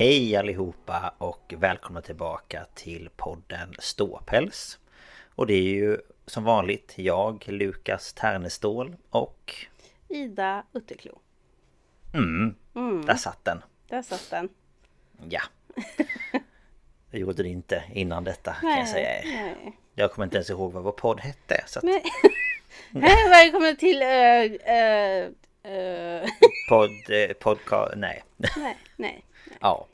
Hej allihopa och välkomna tillbaka till podden Ståpäls. Och det är ju som vanligt jag, Lukas Ternestål och... Ida Utterklo. Mm, Mm. där satt den. Där satt den. Ja. Det gjorde det inte innan detta kan jag säga. nej. Jag kommer inte ens ihåg vad vår podd hette. Så att Nej. Hej, välkommen till... Uh, uh, uh. podd, eh, podcast, nej. nej, nej. Ja.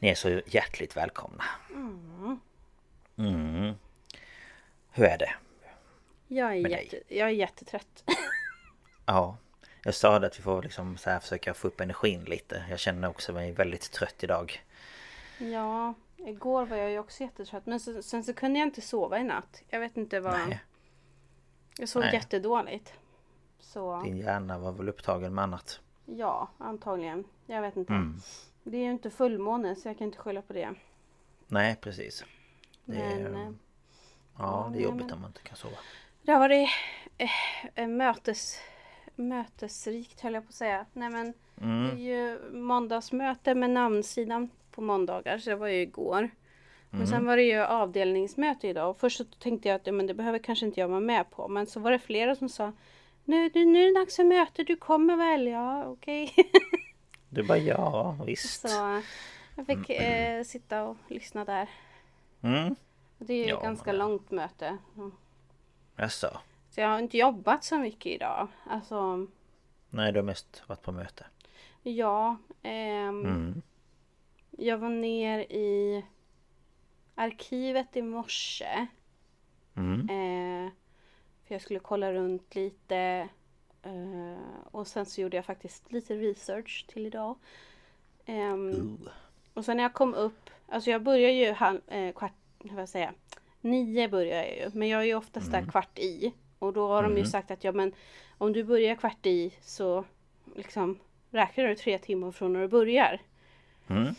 Ni är så hjärtligt välkomna. Mm. Hur är det? Jag är, dig. jätte, jag är jättetrött. Ja. Jag sa det att vi får liksom så här försöka få upp energin lite. Jag känner också mig väldigt trött idag. ja, igår var jag ju också jättetrött. Men så, sen så kunde jag inte sova i natt. Jag vet inte vad... Nej. Jag sov Nej. jättedåligt. Så Din hjärna var väl upptagen med annat. ja, antagligen. Jag vet inte. Mm. Det är ju inte fullmåne så jag kan inte skylla på det. Nej precis. Det är, Men... eh, ja, det är jobbigt men- om man inte kan sova. Det har varit eh, mötes, mötesrikt höll jag på att säga. Nej men det är Mm. ju måndagsmöte med namnsidan på måndagar så det var ju igår. Men Mm. sen var det ju avdelningsmöte idag och först så tänkte jag att ja, men det behöver kanske inte jag vara med på. Men så var det flera som sa nu, nu, nu är det dags för möte, du kommer väl? Ja, okej. Du bara ja, visst. så jag fick eh, sitta och lyssna där. Mm. Det är ju Ja, ett ganska men- långt möte. Mm. Jaså? Så jag har inte jobbat så mycket idag. Alltså Nej, du har mest varit på möte. Ja, ehm, Mm. jag var ner i arkivet i morse. Mm. Eh, för jag skulle kolla runt lite. Eh, och sen så gjorde jag faktiskt lite research till idag. Ooh. och sen när jag kom upp, alltså jag börjar ju halv, eh, kvart, vad jag säga, nio börjar jag ju. Men jag är ju oftast där kvart i. Och då har de ju sagt att ja men om du börjar kvart i så liksom räknar du tre timmar från när du börjar. Mm.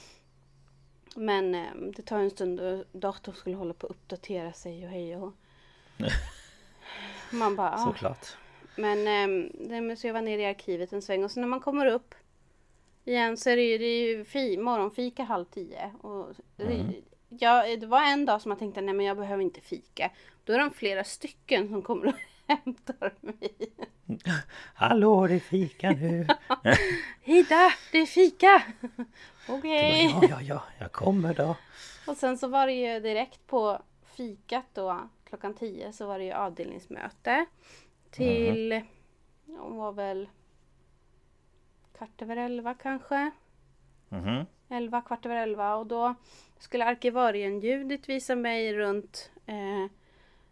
Men eh, det tar en stund och datorn skulle hålla på att uppdatera sig och hej och Man bara, ah. Men, men så jag var nere i arkivet en sväng och så när man kommer upp igen så är det ju, det är ju fi, morgonfika halv tio. Och, ja, det var en dag som jag tänkte nej men jag behöver inte fika. Då är de flera stycken som kommer och hämtar mig. Hallå, det är fika nu! Ida, det är fika! Okej. ja, ja, ja, jag kommer då. Och sen så var det ju direkt på fikat då klockan 10 så var det ju avdelningsmöte. Till, hon var väl kvart över elva kanske. Mhm. Elva, kvart över elva och då skulle arkivarien Judit visa mig runt. Eh,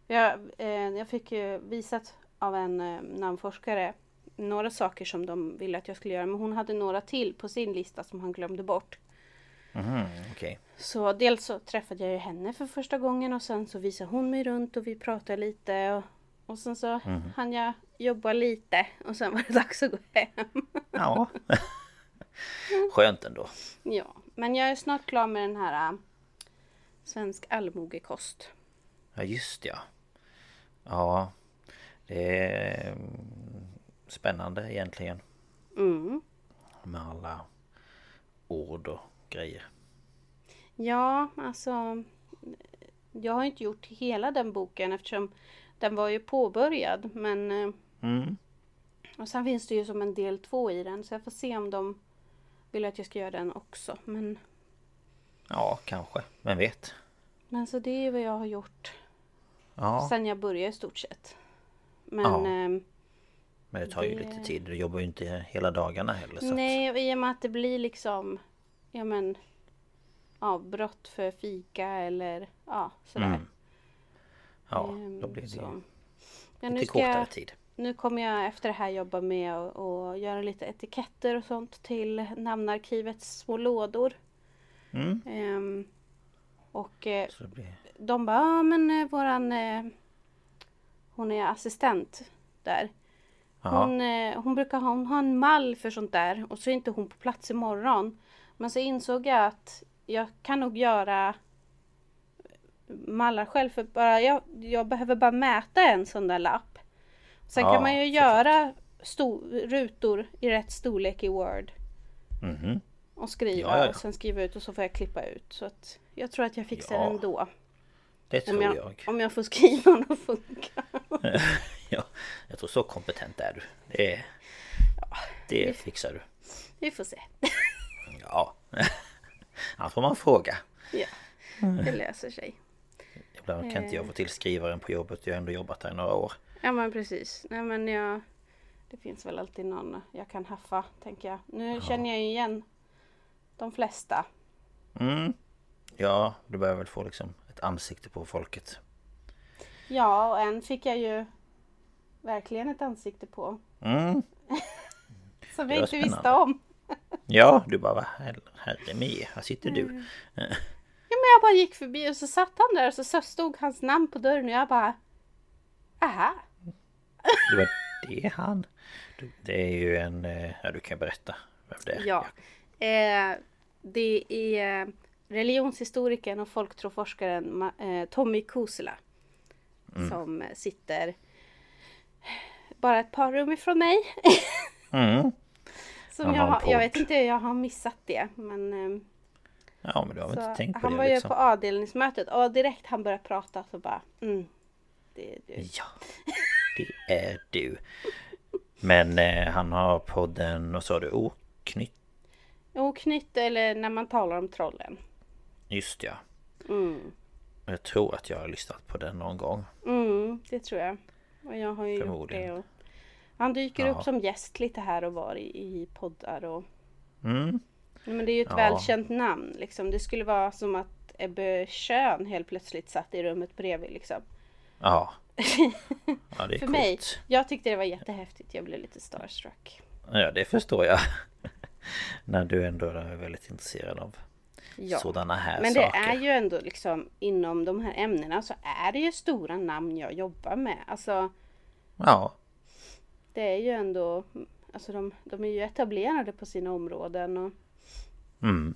jag, eh, jag fick ju visat av en eh, namnforskare några saker som de ville att jag skulle göra men hon hade några till på sin lista som han glömde bort. Mhm, okej. Så dels så träffade jag ju henne för första gången och sen så visade hon mig runt och vi pratade lite. Och, och sen så hann jag jobba lite och sen var det dags att gå hem. Ja. Skönt ändå. Ja, men jag är snart klar med den här äh, Svensk allmogekost. Ja just ja. Ja. Det är mm, spännande egentligen. Mm. Med alla ord och grejer. Ja, alltså jag har inte gjort hela den boken eftersom den var ju påbörjad men eh, Mm. och sen finns det ju som en del två i den så jag får se om de vill att jag ska göra den också. Men, Ja, kanske. Vem vet? men så det är vad jag har gjort Ja, sen jag började i stort sett. Men Ja. ehm, men det tar ju det- lite tid. Du jobbar ju inte hela dagarna heller. Så nej, och i och med att det blir liksom ja men avbrott för fika eller ja sådär. Mm. Ja, Ehm, då blir det så. Ja, nu lite kortare jag, tid. Nu kommer jag efter det här jobba med att göra lite etiketter och sånt till namnarkivets små lådor. Mm. Ehm, och eh, blir... de bara, ja men eh, våran eh, hon är assistent där. Hon, hon brukar ha, hon har en mall för sånt där och så är inte hon på plats imorgon. Men så insåg jag att jag kan nog göra mallar själv för bara jag, jag behöver bara mäta en sån där lapp. Sen Ja, kan man ju göra rutor i rätt storlek i Word mhm. och skriva Ja, ja, och sen skriva ut och så får jag klippa ut. Så att jag tror att jag fixar Ja, det ändå. Det Om tror jag, jag. om jag får skriva och funka. ja, jag tror så kompetent är du. Det, det fixar du. Vi får se. Ja. Annars får man fråga. Ja, det löser sig. Ibland kan inte Eh. jag få till skrivaren på jobbet. Jag har ändå jobbat där i några år. Ja men precis. Nej men jag... Det finns väl alltid någon jag kan haffa, tänker jag. Nu känner jag ju igen de flesta. Mm. Ja, du behöver väl få liksom ett ansikte på folket. Ja, och en fick jag ju verkligen ett ansikte på. Mm. Som jag inte visste spännande. om. Ja, du bara, herre, me, här sitter Mm. Ja men jag bara gick förbi och så satt han där och så- så stod hans namn på dörren och jag bara... Aha! Du bara, det är han. Det är ju en, eh, ja du kan berätta vem det är. Ja. Eh, det är religionshistorikern och folktroforskaren eh, Tommy Kusela. Som eh, sitter bara ett par rum ifrån mig. Mm. Som jag, jag vet inte, jag har missat det. Men, ehm, Ja, men du har väl inte tänkt på han det var ju liksom? på avdelningsmötet och direkt han började prata så bara mm, det är du. Ja, det är du. Men eh, han har podden, och sa du, oknytt? Oknytt eller när man talar om trollen. Just ja. Mm. Jag tror att jag har lyssnat på den någon gång. Mm, det tror jag. Och jag har ju gjort det. Och han dyker Ja. upp som gäst lite här och var i, i poddar. Och, Mm. Men det är ju ett Ja. välkänt namn. Liksom. Det skulle vara som att Ebbe Schön helt plötsligt satt i rummet bredvid. Liksom. Ja. Ja, det är För coolt. mig, jag tyckte det var jättehäftigt. Jag blev lite starstruck. Ja, det förstår jag. När du ändå är väldigt intresserad av Ja. sådana här Men det saker. är ju ändå liksom inom de här ämnena så är det ju stora namn jag jobbar med. Alltså Ja, det är ju ändå, alltså de, de är ju etablerade på sina områden. Och, mm.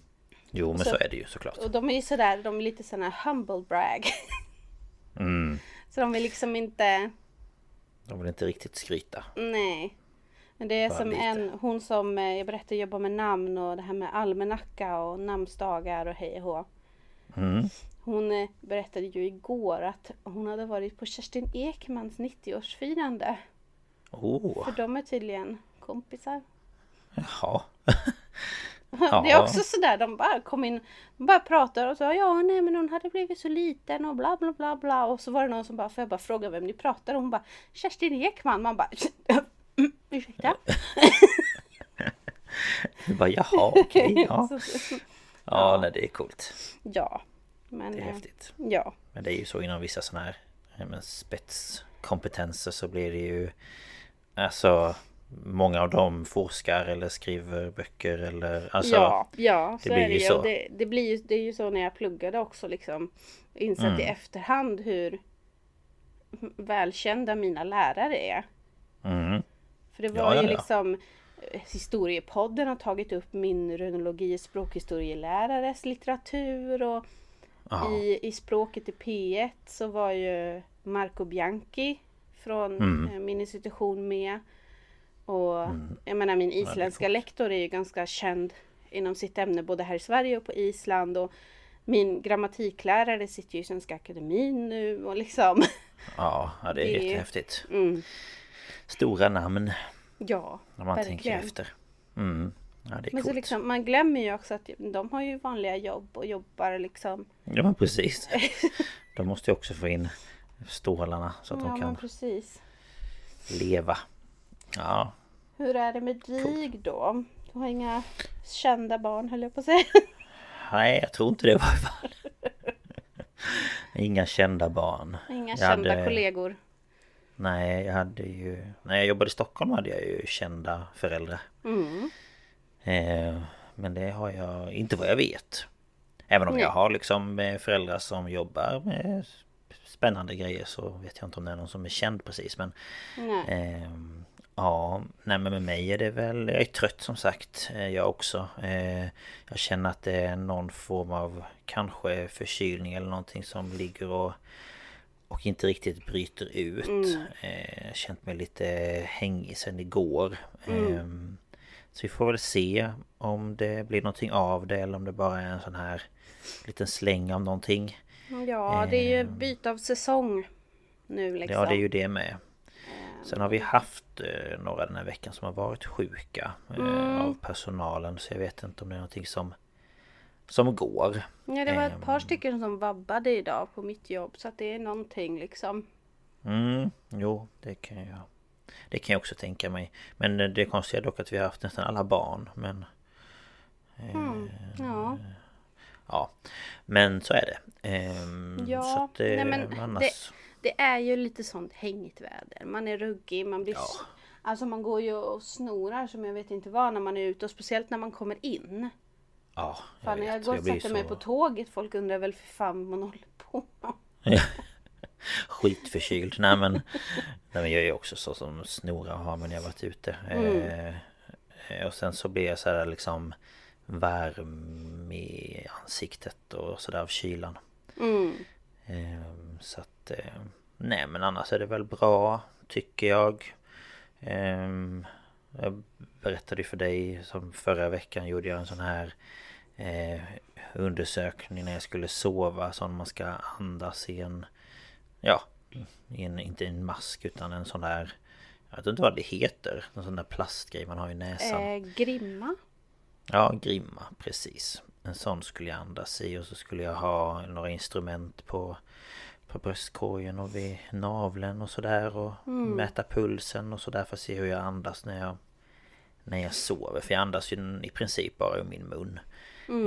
Jo, men Så- så är det ju såklart. och de är ju sådär, de är lite sådana humble brag. Mm. så de vill liksom inte, De vill inte riktigt skryta. nej. Men det är Bara som lite. en, hon som eh, jag berättade jobbar med namn och det här med almanacka och namnsdagar och hej och. Mm. Hon eh, berättade ju igår att hon hade varit på Kerstin Ekmans 90-årsfirande. Oh, För de är tydligen kompisar. jaha. Det är också sådär, de bara kom in, de bara pratar och sa ja nej men hon hade blivit så liten och bla bla bla bla och så var det någon som bara, får jag bara fråga vem ni pratar om? Hon bara Kerstin Ekman, man bara "Mm, ursäkta? Du bara, jaha, okej. ja. Så- ja, nej, det är coolt. ja, men Det är eh, häftigt. ja, Men det är ju så inom vissa sådana här ja, men spetskompetenser så blir det ju Alltså Många av dem forskar eller skriver böcker eller alltså ja, ja, så det blir är det ju så. Det, det, blir ju, det är ju så när jag pluggade också liksom. Insett Mm. i efterhand hur välkända mina lärare är. mm, För det var Ja, ju ja. liksom eh, Historiepodden har tagit upp min runologi språkhistorielärares litteratur och i, i språket i P1 så var ju Marco Bianchi från Mm. eh, min institution med. Och jag menar min isländska lektor är ju ganska känd inom sitt ämne både här i Sverige och på Island. Och min grammatiklärare sitter ju i Svenska Akademin nu och liksom. ja, det är det- jättehäftigt. Mm, Stora namn ja, när man tänker verkligen. efter. Mm. Ja, Men så coolt. liksom, man glömmer ju också att de har ju vanliga jobb och jobbar liksom. Ja men precis. De måste ju också få in stålarna så att Ja de kan precis. leva. Ja, Hur är det med dig då? Du har inga kända barn höll jag på att säga. nej jag tror inte det i varje fall. Inga kända barn. Inga Jag kända hade- kollegor. Nej, jag hade ju... När jag jobbade i Stockholm hade jag ju kända föräldrar. Mm. Eh, men det har jag inte vad jag vet. Även om Nej. jag har liksom eh, föräldrar som jobbar med spännande grejer så vet jag inte om det är någon som är känd precis men Nej. Ja, nej men med mig är det väl, jag är trött som sagt, eh, jag också. Eh, jag känner att det är någon form av kanske förkylning eller någonting som ligger och och inte riktigt bryter ut. Eh, känt mig lite hängig sen igår. Ehm, så vi får väl se om det blir någonting av det eller om det bara är en sån här liten släng av någonting. Ja, det är ju Ehm. byte av säsong nu liksom. Ja, det är ju det med. Sen har vi haft eh, några den här veckan som har varit sjuka eh, av personalen så jag vet inte om det är någonting som som går. Ja, det var ett par Ehm. stycken som vabbade idag på mitt jobb så att det är någonting liksom. Mm, jo, det kan jag Det kan jag också tänka mig. Men eh, det konstiga är dock att vi har haft nästan alla barn men Mm. Ja, Ja, men så är det. Ehm, Ja, så att, eh, nej, men annars... det är ju lite sånt hängigt väder. Man är ruggig, man blir... Ja. Alltså man går ju och snorar som jag vet inte vad när man är ute och speciellt när man kommer in. Ja, jag Fan, när jag vet. går och sätter mig så- på tåget, folk undrar väl för fan vad man håller på Skitförkyld. Nej men, nej men jag är ju också så som snorar har men jag har varit ute. Eh, och sen så blir jag så här liksom varm i ansiktet och sådär av kylan. Mm. Eh, så att eh, nej men annars är det väl bra tycker jag. Eh, jag berättade ju för dig som förra veckan gjorde jag en sån här eh, undersökning när jag skulle sova som man ska andas i en Ja i en, Inte en mask utan en sån där Jag vet inte vad det heter En sån där plastgrej man har i näsan Eh, grimma. Ja grimma precis En sån skulle jag andas i och så skulle jag ha några instrument på På bröstkorgen och vid naveln och sådär och mäta pulsen och sådär för att se hur jag andas när jag När jag sover för jag andas ju i princip bara ur min mun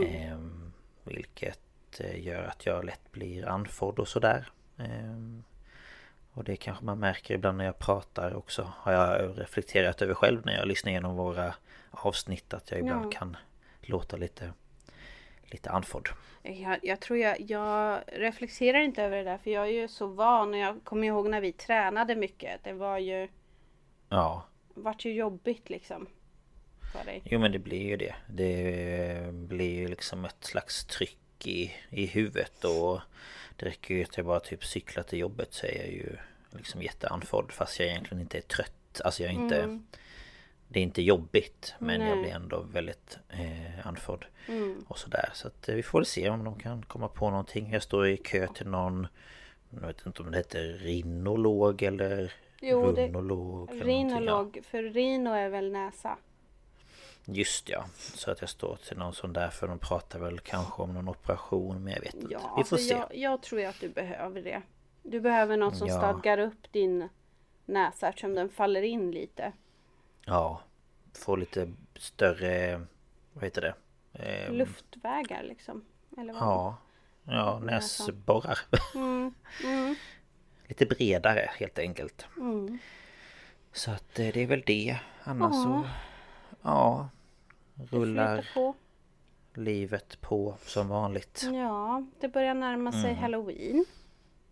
Ehm, vilket eh, gör att jag lätt blir andfådd och sådär. Ehm, och det kanske man märker ibland när jag pratar också. Har jag reflekterat över själv när jag lyssnar igenom våra avsnitt att jag ibland Ja. kan låta lite Lite andfådd. Jag, jag tror jag, jag reflekterar inte över det där för jag är ju så van och jag kommer ihåg när vi tränade mycket. Det var ju, Ja. vart ju jobbigt liksom. För dig. Jo men det blir ju det. Det blir ju liksom ett slags tryck i, i huvudet och det räcker ju att jag bara typ cyklar till jobbet så är jag ju liksom jätteandfådd fast jag egentligen inte är trött. Alltså jag är inte... Det är inte jobbigt men jag Nej. blir ändå väldigt eh, andfådd. Mm. Och sådär. Så att eh, vi får väl se om de kan komma på någonting. Jag står i kö till någon... Jag vet inte om det heter rinolog eller Jo, det- runolog. eller någonting, ja. Rinolog, för rino är väl näsa. Just ja, så att jag står till någon sån där för de pratar väl kanske om någon operation men jag vet inte. Ja, Vi får alltså se. jag, jag tror ju att du behöver det. Du behöver något som Ja. stadgar upp din näsa eftersom den faller in lite. Ja, få lite större, vad heter det? Eh, Luftvägar liksom. Eller vad? Ja, ja Näsan. näsborrar. Mm, mm, lite bredare helt enkelt. mm. Så att eh, det är väl det. Annars Ja. så... Ja. Rullar på. livet på som vanligt. Ja, det börjar närma sig halloween.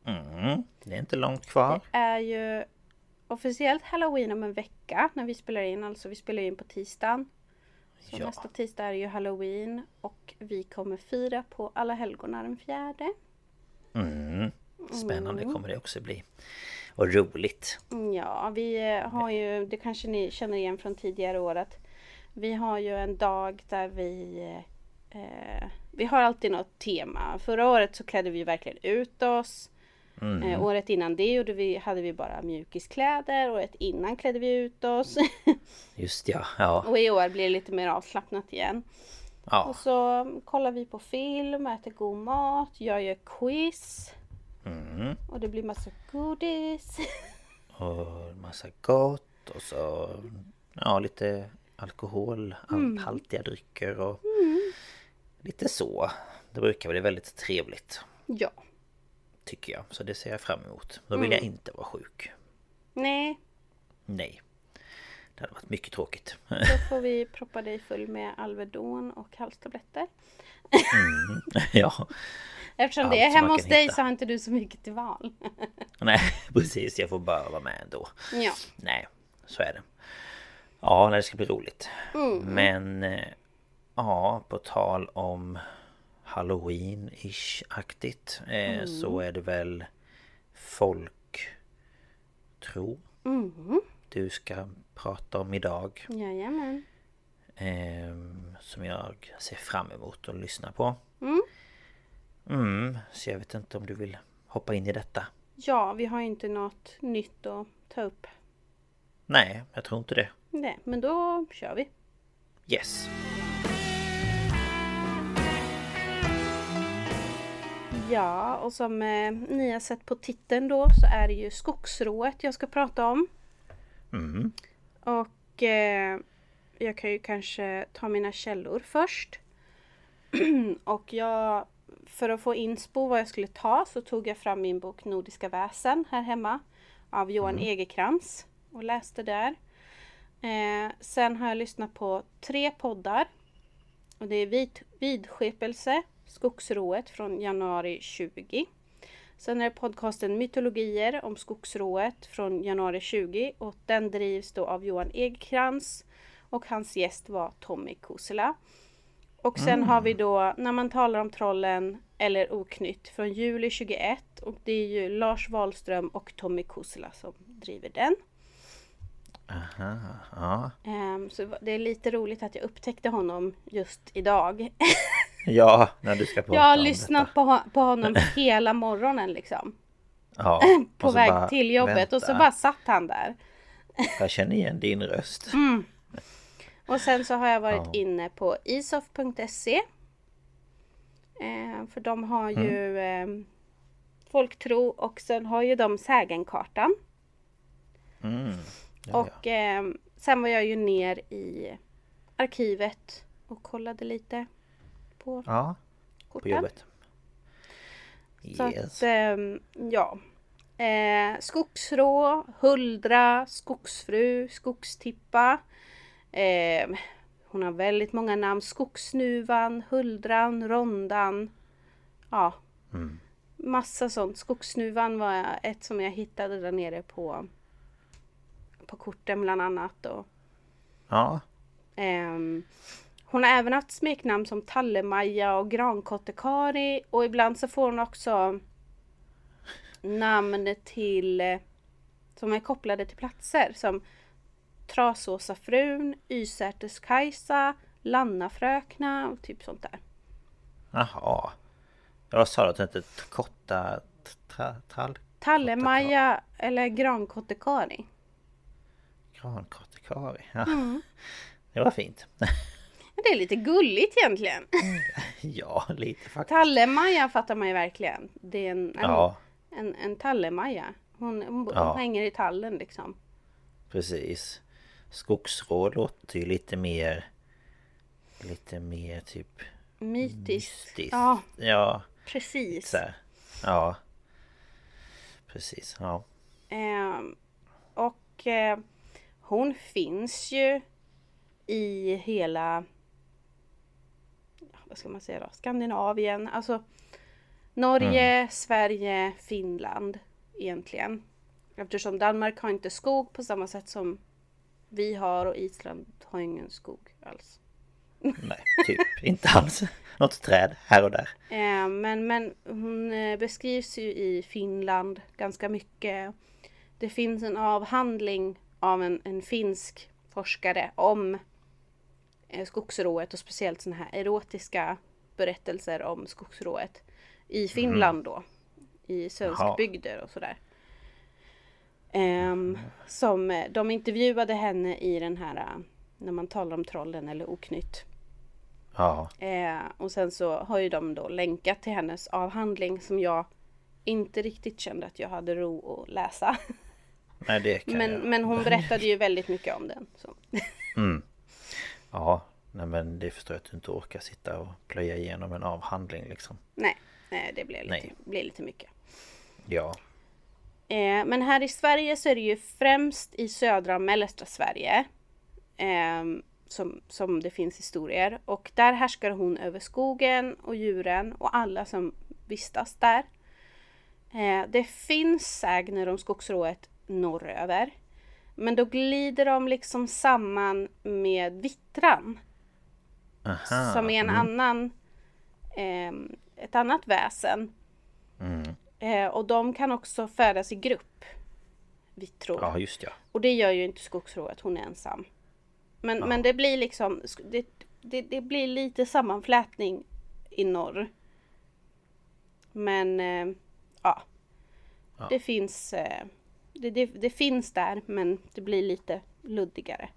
Mm. Det är inte långt kvar. Det är ju officiellt halloween om en vecka när vi spelar in. Alltså vi spelar in på tisdagen. Så Ja. nästa tisdag är ju halloween. Och vi kommer fira på alla helgona den fjärde. Mm. Spännande kommer det också bli. Och roligt. Ja, vi eh, har ju, det kanske ni känner igen från tidigare år att vi har ju en dag där vi eh, Vi har alltid något tema. Förra året så klädde vi verkligen ut oss. Eh, året innan det gjorde vi, hade vi bara mjukiskläder. Året innan klädde vi ut oss. Just ja. Ja. och i år blir det lite mer avslappnat igen. ja. Och så kollar vi på film, äter god mat, jag gör quiz. Mm. Och det blir massa godis. Och massa gott och så ja, lite alkohol, haltiga drycker och lite så. Det brukar bli väldigt trevligt ja. Tycker jag. Så det ser jag fram emot. Då vill jag inte vara sjuk. Nej, Nej. Det hade varit mycket tråkigt. Då får vi proppa dig full med Alvedon och halstabletter. ja. Eftersom Allt det är hemma hos dig hitta. så har inte du så mycket till val. Nej precis, jag får bara vara med ändå. ja. Nej, så är det. Ja, det ska bli roligt. Men eh, ja, på tal om Halloween-ish-aktigt eh, så är det väl folktro Mm. du ska prata om idag. Jajamän. Eh, som jag ser fram emot att lyssna på. Mm. Mm, så jag vet inte om du vill hoppa in i detta. Ja, vi har inte något nytt att ta upp. Nej, jag tror inte det. Nej, men då kör vi. Yes. Ja, och som eh, ni har sett på titeln då så är det ju skogsrået jag ska prata om. Mm. Och eh, jag kan ju kanske ta mina källor först. och jag, för att få inspo vad jag skulle ta så tog jag fram min bok Nordiska väsen här hemma. Av Johan Egerkrans och läste där. Eh, sen har jag lyssnat på tre poddar. Och det är vid, Vidskepelse, Skogsrået från januari 20. Sen är det podcasten Mytologier om skogsrået från januari 20 och den drivs då av Johan Egerkrans och hans gäst var Tommy Kosela. Och sen har vi då När man talar om trollen eller Oknytt från juli 21 och det är ju Lars Wahlström och Tommy Kosela som driver den. Aha, ja. Ehm, så det är lite roligt att jag upptäckte honom just idag. Ja, när du ska prata Jag har lyssnat på, på honom hela morgonen liksom. Ja, På väg bara, till jobbet och så vänta, bara satt han där. Jag känner igen din röst. Och sen så har jag varit Ja. inne på isof.se. Eh, för de har ju eh, folktro och sen har ju de sägenkartan. Mm. Ja, Och eh, sen var jag ju ner i arkivet och kollade lite på ja, på korten. jobbet. Så Yes. att, ehm, ja. Eh, skogsrå, huldra, skogsfru, skogstippa. Eh, hon har väldigt många namn. Skogssnuvan, huldran, rondan. Ja. Mm. Massa sånt. Skogssnuvan var ett som jag hittade där nere på, på korten bland annat. Och, Ja, Ehm, hon har även haft smeknamn som Tallemaja och Grankottekari och ibland så får hon också namn till eh, som är kopplade till platser som Trasåsafrun, Ysäters-Kajsa, Lannafrökna och typ sånt där. jaha. Jag sa att det inte korta tra, trall... Tallemaja eller Grankottekari. Grankatekari. Ja. Mm. Det var fint. Det är lite gulligt egentligen. ja, lite faktiskt. Tallemaja fattar man ju verkligen. Det är en, en, Ja, en, en Tallemaja. Hon, hon, hon Ja. hänger i tallen liksom. precis. Skogsråd låter ju lite mer... Lite mer typ... Mytiskt. Mystiskt. Ja, Ja, precis. så här. Ja. Precis, ja. Ehm, och eh, hon finns ju i hela vad ska man säga då? Skandinavien, alltså Norge, Sverige, Finland egentligen. Eftersom Danmark har inte skog på samma sätt som vi har och Island har ingen skog alls. Nej, typ inte alls. Något träd här och där. Eh, men, men hon eh, beskrivs ju i Finland ganska mycket. Det finns en avhandling av en, en finsk forskare om eh, skogsrået och speciellt sådana här erotiska berättelser om skogsrået i Finland då. I svenskbygder och sådär. Ehm, som eh, de intervjuade henne i den här eh, när man talar om trollen eller oknytt. Ja, Eh, och sen så har ju de då länkat till hennes avhandling som jag inte riktigt kände att jag hade ro att läsa. nej det kan Men, jag. men hon berättade ju väldigt mycket om den. Så. Ja, nej men det förstår jag att du inte orkar sitta och plöja igenom en avhandling liksom. Nej, nej, det blev lite, Nej. lite mycket. Ja, Eh, men här i Sverige så är det ju främst i södra och mellersta Sverige ehm, som, som det finns historier. Och där härskar hon över skogen och djuren och alla som vistas där. Eh, det finns sägner om skogsrået norröver. Men då glider de liksom samman med vittran. aha. Som är en annan, ehm, ett annat väsen. Mm. Eh, och de kan också färdas i grupp. Vittror. Ja, just ja. Och det gör ju inte skogsrået, hon är ensam. Men, men det blir liksom, det, det, det blir lite sammanflätning i norr. Men eh, ja. Det finns eh, det, det, det finns där men det blir lite luddigare.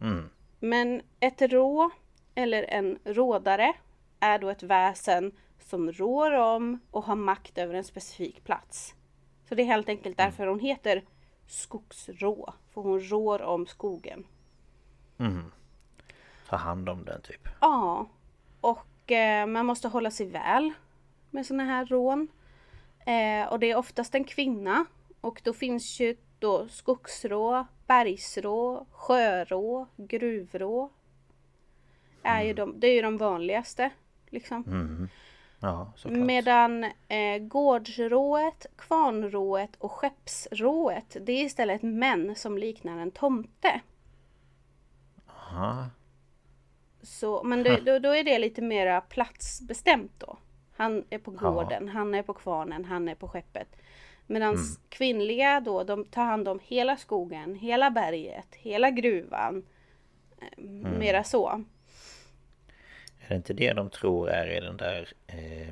Mm. Men ett rå eller en rådare är då ett väsen som rår om och har makt över en specifik plats. Så det är helt enkelt därför hon heter skogsrå. För hon rår om skogen. Ta hand om den typ. Ja, och eh, man måste hålla sig väl med såna här rån. Eh, och det är oftast en kvinna. Och då finns ju då skogsrå, bergsrå, sjörå, gruvrå. Är ju de, det är ju de vanligaste. Liksom. Ja, såklart. Medan eh, gårdsrået, kvarnrået och skeppsrået det är istället män som liknar en tomte. Aha. Så, men då, då, då är det lite mera platsbestämt då. Han är på Ja. gården, han är på kvarnen, han är på skeppet. Medan kvinnliga då, de tar hand om hela skogen, hela berget, hela gruvan. Eh, Mera så. Är det inte det de tror är i den där eh,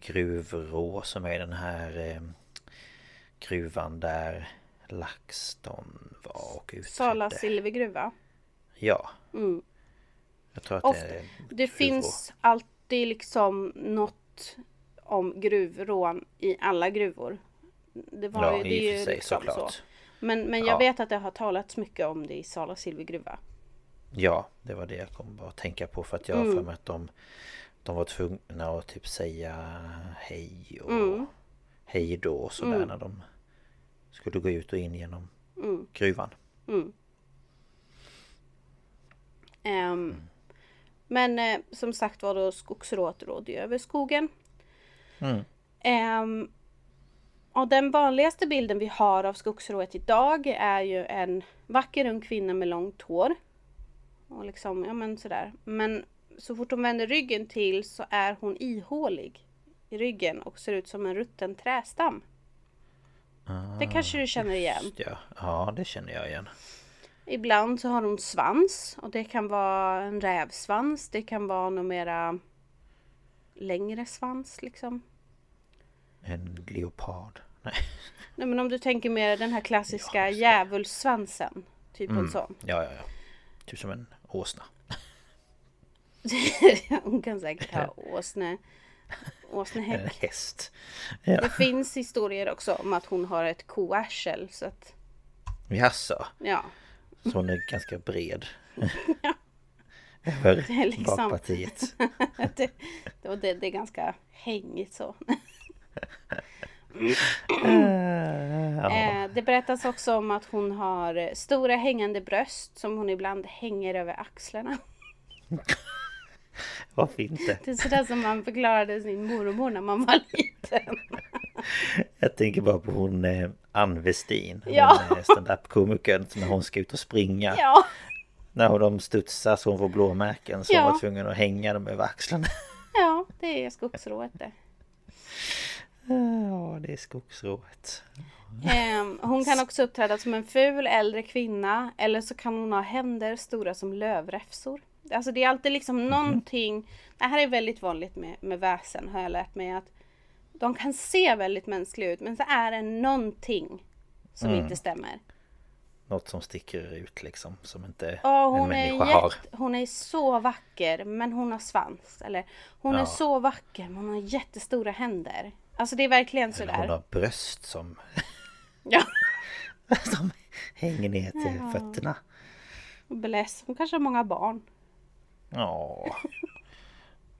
Gruvrå som är den här eh, gruvan där LaxTon var och utredde? Sala silvergruva. Ja. Mm. Jag tror att Ofta- det är Det Gruvrå. finns alltid liksom något om gruvrån i alla gruvor. Det var Ja, ju, det är ju sig liksom såklart. så. Men, men jag Ja. vet att det har talats mycket om det i Sala silvergruva. Ja, det var det jag kom att tänka på för att jag har Mm. för mig att de De var tvungna att typ säga hej och Mm. hej då och sådär när de Skulle gå ut och in genom Mm. gruvan Ehm, Men eh, som sagt var då skogsrået rådde över skogen. Mm. Och den vanligaste bilden vi har av skogsrået idag är ju en vacker ung kvinna med långt hår. Och liksom, ja men sådär. Men så fort hon vänder ryggen till så är hon ihålig i ryggen och ser ut som en rutten trästam. Det kanske du känner igen. Ja. ja, det känner jag igen Ibland så har hon svans och det kan vara en rävsvans. Det kan vara någon mera längre svans liksom. En leopard Nej, Nej men om du tänker mer den här klassiska Ja, djävulssvansen. Typ en sån. ja ja ja Typ som en åsna Hon kan säkert ha åsne, En åsnehäck. häst Ja, Det finns historier också om att hon har ett koarsel. Så att, jaså ja. Så hon är ganska bred Över Det är liksom- bakpartiet det, det, det, det är ganska hängigt så. Eh, det berättas också om att hon har stora hängande bröst som hon ibland hänger över axlarna. Varför inte? Det är sådär som man förklarade sin mormor när man var liten. Jag tänker bara på hon eh, Ann Westin. Ja. eh, stand-up-komikern när hon ska ut och springa. Ja, När de studsar så hon får blåmärken så Ja. hon var tvungen att hänga dem över axlarna. ja det är skogsrået det. Ja, det är skogsrået. Ehm, hon kan också uppträda som en ful äldre kvinna eller så kan hon ha händer stora som lövräfsor. Alltså det är alltid liksom någonting. Det här är väldigt vanligt med, med väsen har jag lärt mig att de kan se väldigt mänskliga ut men så är det någonting som inte stämmer. Något som sticker ut liksom. Som inte en är människa har. jätte, hon är så vacker men hon har svans. Eller hon är Ja. så vacker men hon har jättestora händer. Alltså det är verkligen Hon sådär. har bröst som, Ja. som hänger ner till fötterna. Bless. Hon kanske har många barn. Ja.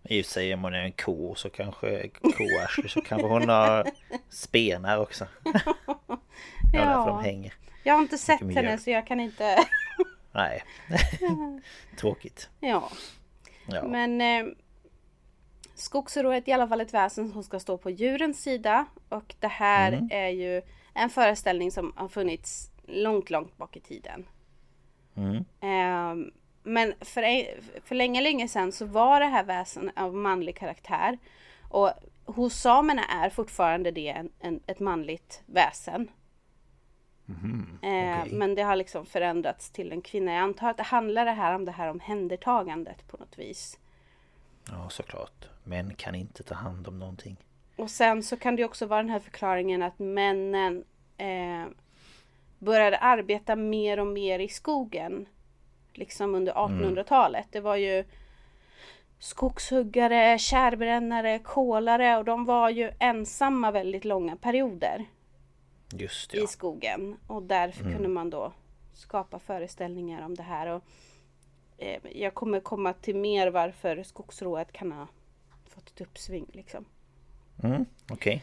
I och för sig om hon är en ko så kanske koarsle så kanske hon har spenar också. Ja, därför de hänger. Jag har inte sett henne mjöl. så jag kan inte... Nej. Tråkigt. ja. Ja. Men eh, skogsrået är i alla fall ett väsen som ska stå på djurens sida. Och det här Mm. är ju en föreställning som har funnits långt, långt bak i tiden. Mm. Eh, men för, för länge, länge sedan så var det här väsen av manlig karaktär. Och hos samerna är fortfarande det en, en, ett manligt väsen. Eh, Mhm, okej. Men det har liksom förändrats till en kvinna. Jag antar att det handlar det här om det här omhändertagandet på något vis. ja, såklart. Män kan inte ta hand om någonting. Och sen så kan det också vara den här förklaringen att männen eh, började arbeta mer och mer i skogen. Liksom under 1800-talet. Det var ju skogshuggare, kärbrännare, kolare och de var ju ensamma väldigt långa perioder Just ja. i skogen. Och därför kunde man då skapa föreställningar om det här. Och, eh, jag kommer komma till mer varför skogsrået kan ha fått ett uppsving. Liksom. Mm, Okej.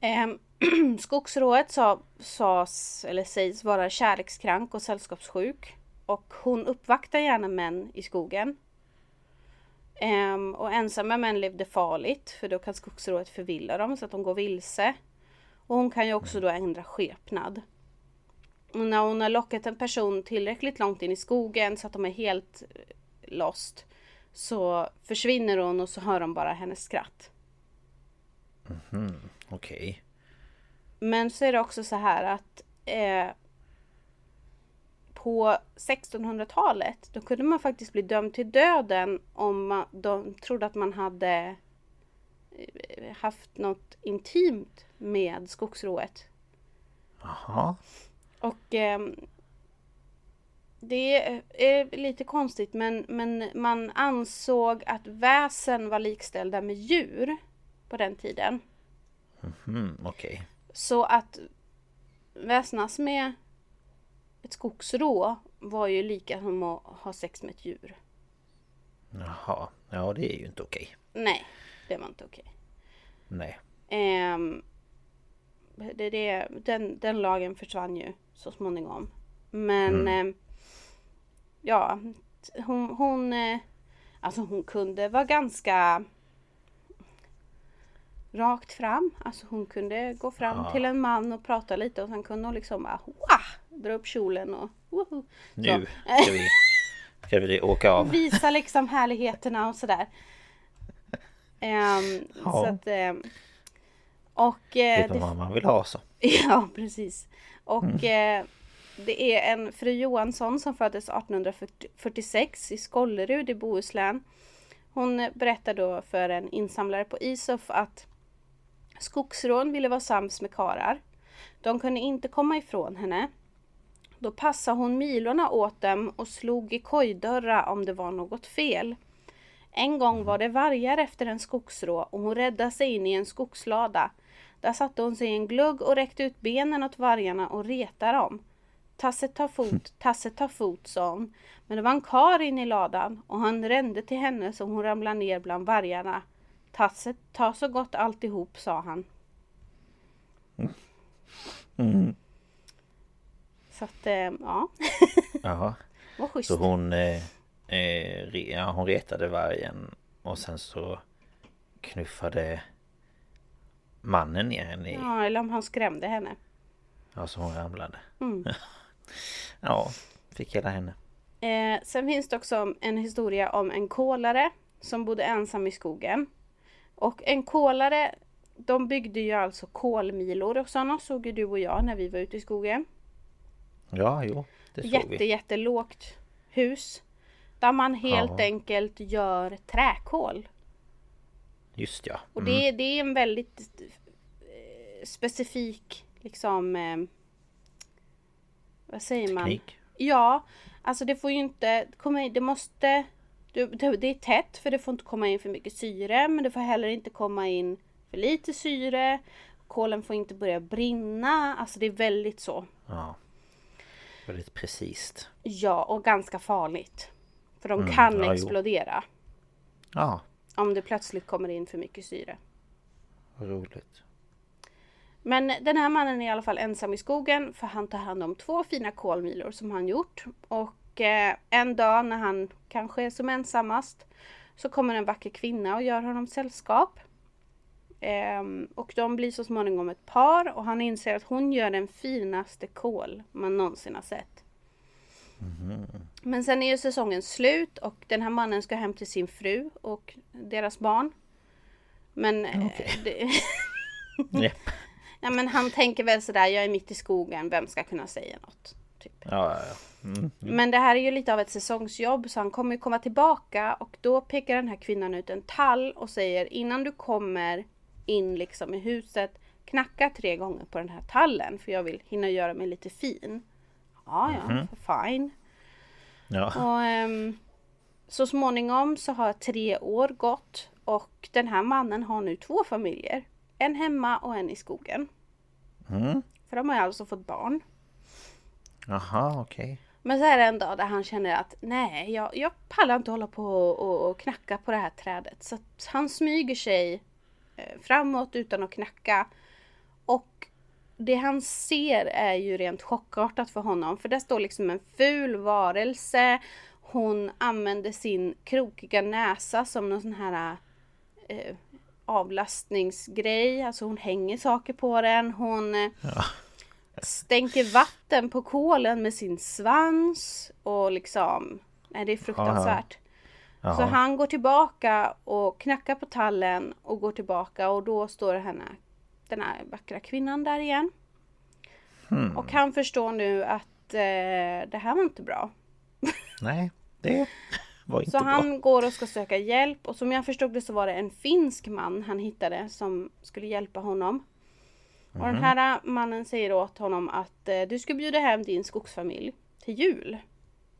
Ehm, skogsrået sa, sas, eller sägs vara kärlekskrank och sällskapssjuk. Och hon uppvaktar gärna män i skogen. Ehm, och ensamma män levde farligt för då kan skogsrået förvilla dem så att de går vilse. Och hon kan ju också då ändra skepnad. Och när hon har lockat en person tillräckligt långt in i skogen så att de är helt eh, lost. Så försvinner hon och så hör de bara hennes skratt. Okej. Men så är det också så här att eh, på 1600-talet då kunde man faktiskt bli dömd till döden om man, de trodde att man hade eh, haft något intimt med skogsrået. Jaha. Och ehm, det är lite konstigt men, men man ansåg att väsen var likställda med djur på den tiden. Mm, Okej. Så att väsnas med ett skogsrå var ju lika som att ha sex med ett djur. Jaha. Ja, det är ju inte okej. Nej, det var inte okej. Nej. Ehm, det, det, den, den lagen försvann ju så småningom. Men ehm, ja, hon, hon, eh, alltså hon kunde vara ganska rakt fram. Alltså hon kunde gå fram Ja. till en man och prata lite och sen kunde hon liksom bara wah, dra upp kjolen och woho. Nu ska vi, ska vi åka av. Visa liksom härligheterna och sådär. Ehm, Ja. Så att, ehm, och Det eh, är det, vad man vill ha så. Ja, precis. Och eh, det är en fru Johansson som föddes 1846 i Skållerud i Bohuslän. Hon berättar då för en insamlare på Isof att skogsrån ville vara sams med karar. De kunde inte komma ifrån henne. Då passade hon milorna åt dem och slog i kojdörrar om det var något fel. En gång var det vargar efter en skogsrå och hon räddade sig in i en skogslada. Där satte hon sig i en glugg och räckte ut benen åt vargarna och retade dem. Tasse ta fot, Tasse ta fot, sa hon. Men det var en kar inne i ladan och han rände till henne så hon ramlade ner bland vargarna. Tasse, ta så gott alltihop, sa han. Mm. Så att, eh, ja. Jaha. Vad schysst. Så hon, eh, eh, re, ja, hon retade vargen och sen så knuffade mannen ner henne i... Ja, eller om han skrämde henne. Ja, så hon ramlade. Mm. Ja, fick hela henne. Eh, sen finns det också en historia om en kolare som bodde ensam i skogen. Och en kolare, de byggde ju alltså kolmilor och sådana såg ju du och jag när vi var ute i skogen. Ja, jo, det såg Jätte, vi. jättelågt hus. Där man helt Ja. enkelt gör träkol. Just ja. Och Mm. det, det är en väldigt eh, specifik liksom eh, vad säger man? Teknik. Ja, alltså det får ju inte komma in, det måste det, är tätt för det får inte komma in för mycket syre men det får heller inte komma in för lite syre. Kolen får inte börja brinna, alltså det är väldigt så. Ja. Väldigt precis. Ja, och ganska farligt. För de Mm, kan ja, jo. explodera Ja, om det plötsligt kommer in för mycket syre. vad roligt. Men den här mannen är i alla fall ensam i skogen för han tar hand om två fina kolmilor som han gjort. Och eh, en dag när han kanske är som ensammast så kommer en vacker kvinna och gör honom sällskap. Ehm, och de blir så småningom ett par och han inser att hon gör den finaste kol man någonsin har sett. Men sen är ju säsongen slut och den här mannen ska hem till sin fru och deras barn. Men eh, Okej. det. Ja men han tänker väl sådär, jag är mitt i skogen, vem ska kunna säga något? Typ. Ja, ja, ja. Mm. Men det här är ju lite av ett säsongsjobb så han kommer ju komma tillbaka och då pekar den här kvinnan ut en tall och säger innan du kommer in liksom i huset knacka tre gånger på den här tallen för jag vill hinna göra mig lite fin. Ja, ja, fine. ja. Och ehm, så småningom så har tre år gått och den här mannen har nu två familjer. En hemma och en i skogen. Mm. För de har ju alltså fått barn. Jaha, okej. Men så är det en dag där han känner att nej, jag, jag pallar inte hålla på och, och knacka på det här trädet. Så han smyger sig eh, framåt utan att knacka. Och det han ser är ju rent chockartat för honom. För där står liksom en ful varelse. Hon använder sin krokiga näsa som någon sån här eh, avlastningsgrej. Alltså hon hänger saker på den. Hon eh, stänker vatten på kolen med sin svans. Och liksom, nej det är fruktansvärt. Så Jaha. han går tillbaka och knackar på tallen och går tillbaka och då står henne, den här vackra kvinnan där igen. Hmm. Och han förstår nu att eh, det här var inte bra. Nej, det var inte Så bra. han går och ska söka hjälp och som jag förstod det så var det en finsk man han hittade som skulle hjälpa honom. Och Mhm. den här mannen säger åt honom att eh, du ska bjuda hem din skogsfamilj till jul.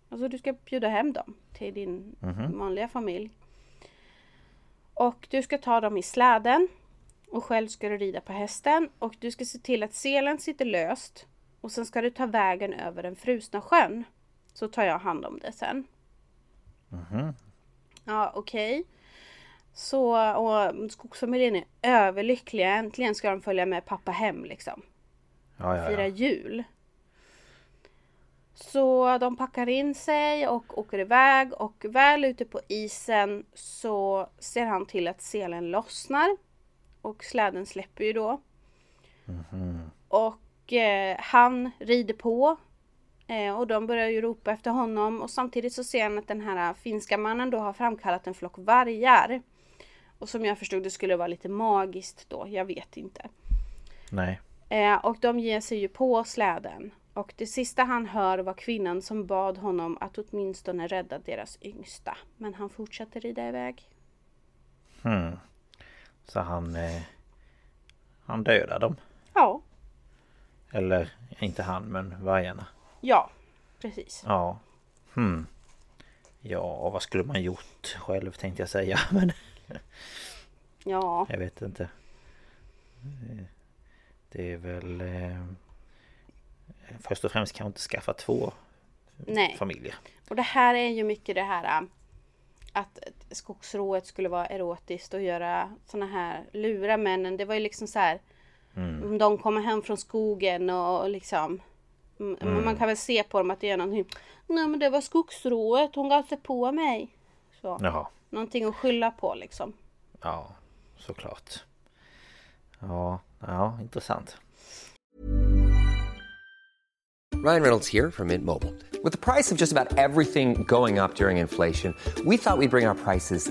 Alltså du ska bjuda hem dem till din Mhm. vanliga familj. Och du ska ta dem i släden. Och själv ska du rida på hästen. Och du ska se till att selen sitter löst. Och sen ska du ta vägen över den frusna sjön. Så tar jag hand om det sen. Mhm. Ja, okej. Så, och skogsfamiljen är överlyckliga. Äntligen ska de följa med pappa hem liksom. Ja, ja, Fira ja. jul. Så de packar in sig och åker iväg och väl ute på isen så ser han till att selen lossnar. Och släden släpper ju då. Och eh, han rider på. Eh, och de börjar ju ropa efter honom och samtidigt så ser han att den här finska mannen då har framkallat en flock vargar. Och som jag förstod det skulle vara lite magiskt då, jag vet inte. Nej. Eh, och de ger sig ju på släden. Och det sista han hör var kvinnan som bad honom att åtminstone rädda deras yngsta. Men han fortsätter rida iväg. Hmm. Så han... Eh, han dödar dem. Ja, Eller inte han, men vargarna. Ja, precis. Ja. Hmm. Ja, vad skulle man gjort själv tänkte jag säga. Men Ja, jag vet inte. Eh, Det är väl... Eh, först och främst kan man inte skaffa två nej. familjer. Och det här är ju mycket det här äh, att skogsrået skulle vara erotiskt och göra såna här lura männen. Det var ju liksom så här. Om De kommer hem från skogen och liksom mm, men Man kan väl se på dem att det är någonting Nej men det var skogsrået, hon gav sig på mig. Så. Jaha. Någonting att skylla på liksom. Ja, såklart. Ja, ja intressant. Ryan Reynolds here from Mint Mobile. With the price of just about everything going up during inflation, we thought we'd bring our prices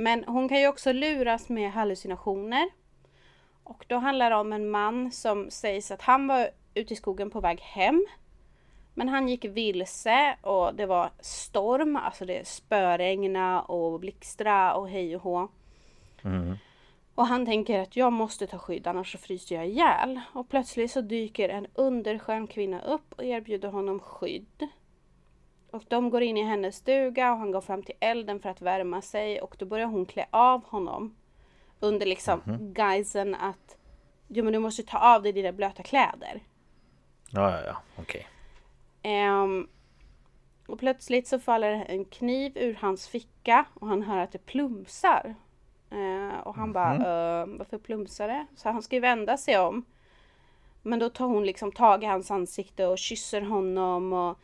Men hon kan ju också luras med hallucinationer. Och då handlar det om en man som sägs att han var ute i skogen på väg hem. Men han gick vilse och det var storm, alltså det spöregna och blixtra och hej och hå. Och han tänker att jag måste ta skydd annars så fryser jag ihjäl. Och plötsligt så dyker en underskön kvinna upp och erbjuder honom skydd. Och de går in i hennes stuga och han går fram till elden för att värma sig och då börjar hon klä av honom. Under liksom guisen att Jo men du måste ta av dig dina blöta kläder. Ja, ja, ja, okej. Ehm, och plötsligt så faller en kniv ur hans ficka och han hör att det plumsar. Eh, och han bara, "Eh, varför plumsar det? Så han ska ju vända sig om. Men då tar hon liksom tag i hans ansikte och kysser honom och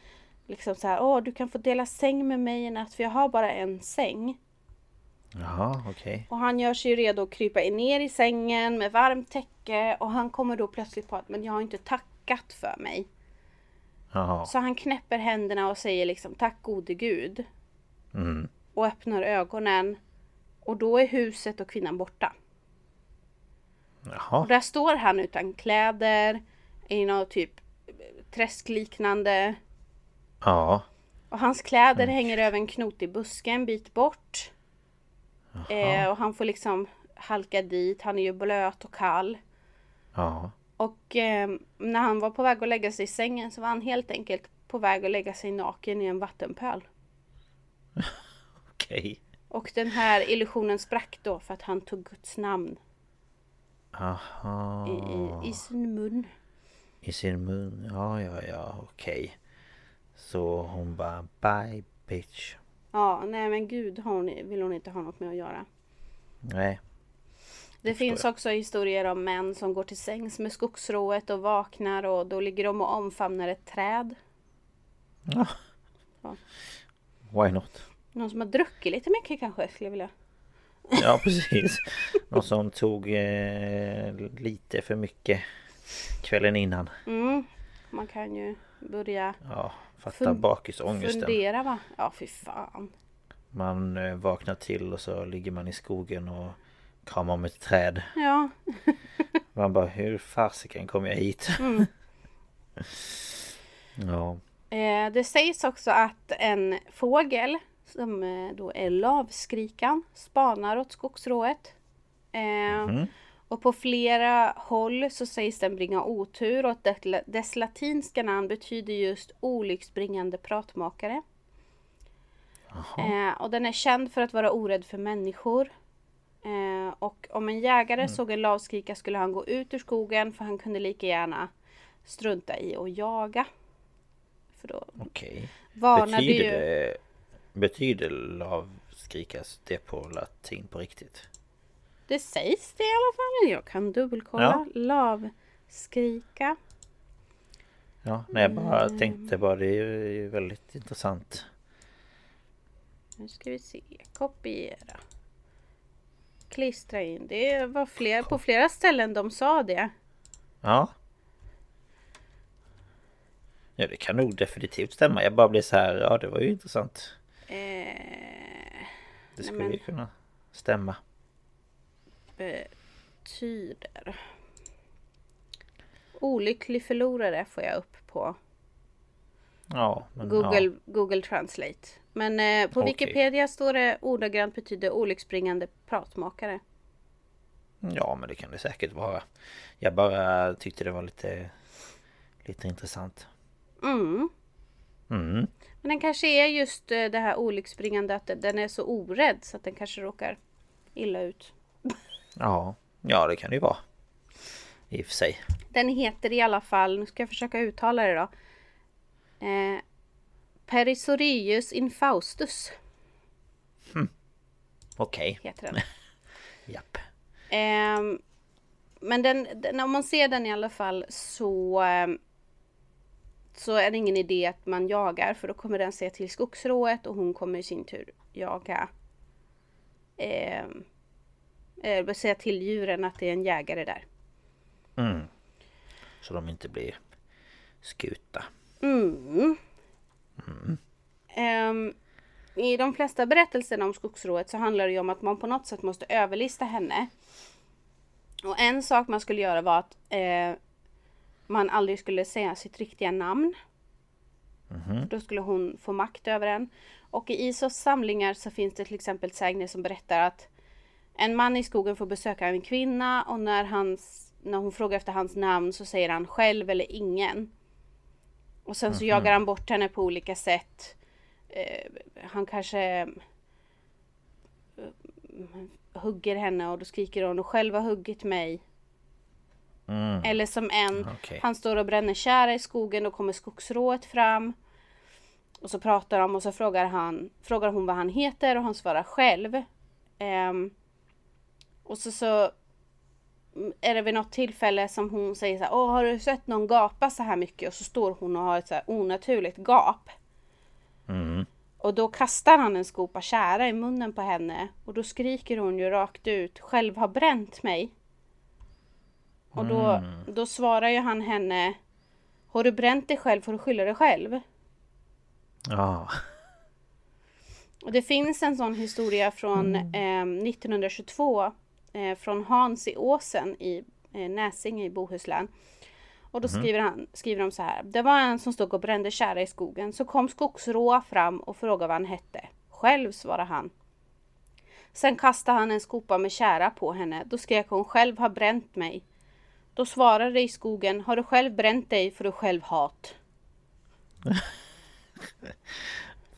liksom så här, åh du kan få dela säng med mig i natt för jag har bara en säng. Jaha, okej. Och han gör sig redo att krypa ner i sängen med varmt täcke och han kommer då plötsligt på att men jag har inte tackat för mig. Jaha. Så han knäpper händerna och säger liksom tack gode gud. Mm. Och öppnar ögonen. Och då är huset och kvinnan borta. Och Jaha. där står han utan kläder. I något typ träskliknande. Ja. Och hans kläder hänger över en knotig buske en bit bort. Eh, och han får liksom halka dit. Han är ju blöt och kall. Ja. Och eh, när han var på väg att lägga sig i sängen så var han helt enkelt på väg att lägga sig naken i en vattenpöl. Okej. Och den här illusionen sprack då för att han tog Guds namn Aha. i, i, i sin mun. I sin mun. Ja, ja, ja, okej. Så hon bara bye bitch. Ja, nej men gud hon, vill hon inte ha något med att göra. Nej. Det finns också historier om män som går till sängs med skogsrået och vaknar och då ligger de och omfamnar ett träd. Ja. Ja. Why not? Någon som har druckit lite mycket kanske skulle jag vilja. Ja, precis. Någon som tog eh, lite för mycket kvällen innan. Mm. Man kan ju börja Ja, fatta bakisångesten. fundera va. Ja fy fan. Man eh, vaknar till och så ligger man i skogen och kramar om ett träd. Ja. Man bara, hur fasiken kom jag hit? Mm. ja. Eh, det sägs också att en fågel som eh, då är lavskrikan spanar åt skogsrået. Eh, Och på flera håll så sägs den bringa otur och att det, dess latinska namn betyder just olycksbringande pratmakare. Eh, och den är känd för att vara orädd för människor. Eh, och om en jägare såg en lavskrika skulle han gå ut ur skogen för han kunde lika gärna strunta i att jaga. För då Okej. varnade Betyder ju... det... Betyder lavskrikas det på latin på riktigt? Det sägs det i alla fall. Jag kan dubbelkolla. Ja. Lavskrika. Ja, nej jag bara Mm. tänkte bara det är ju väldigt intressant. Nu ska vi se. Kopiera. Klistra in. Det var fler, på flera ställen de sa det. Ja. Ja det kan nog definitivt stämma. Jag bara blir så här, ja det var ju intressant. Eh, Det skulle men- ju kunna stämma. Betyder. Olycklig förlorare får jag upp på Ja, men Google, ja. Google Translate. Men eh, på Okej. Wikipedia står det ordagrant betyder olycksbringande pratmakare. Ja men det kan det säkert vara. Jag bara tyckte det var lite Lite intressant. Mm. Mm. Men den kanske är just eh, det här olycksbringande att den är så orädd så att den kanske råkar illa ut. Ja, ja det kan det ju vara. I och för sig. Den heter i alla fall, nu ska jag försöka uttala det då. Eh, Perisorius infaustus Okej. heter den. Japp. Ehm, men den, den, om man ser den i alla fall så ehm, så är det ingen idé att man jagar för då kommer den se till skogsrået och hon kommer i sin tur jaga eh, eh, säga till djuren att det är en jägare där. Mm. Så de inte blir skuta. Mm. Ehm, I de flesta berättelserna om skogsrået så handlar det ju om att man på något sätt måste överlista henne. Och en sak man skulle göra var att eh, man aldrig skulle säga sitt riktiga namn. För Då skulle hon få makt över en. Och i Isos samlingar så finns det till exempel sägner som berättar att en man i skogen får besöka en kvinna och när, hans, när hon frågar efter hans namn så säger han själv eller ingen. Och sen så jagar han bort henne på olika sätt. Eh, han kanske eh, hugger henne och då skriker hon och själv har huggit mig. Mm. Eller som en, Okej. han står och bränner kära i skogen och kommer skogsrået fram. Och så pratar de och så frågar, han, frågar hon vad han heter och han svarar själv. Ehm, och så, så mm, är det vid något tillfälle som hon säger så här, Åh, har du sett någon gapa så här mycket? Och så står hon och har ett så här onaturligt gap. Mm. Och då kastar han en skopa kära i munnen på henne. Och då skriker hon ju rakt ut, själv har bränt mig. Och då, då svarar ju han henne, har du bränt dig själv får du skylla dig själv. Ja. Och det finns en sån historia från eh, 1922 eh, från Hans i Åsen i eh, Näsinge i Bohuslän. Och då skriver, han, skriver de så här. Det var en som stod och brände kära i skogen. Så kom skogsråa fram och frågade vad han hette. Själv svarade han. Sen kastade han en skopa med kära på henne. Då skrek hon själv har bränt mig. Då svarade i skogen. Har du själv bränt dig för du själv hat.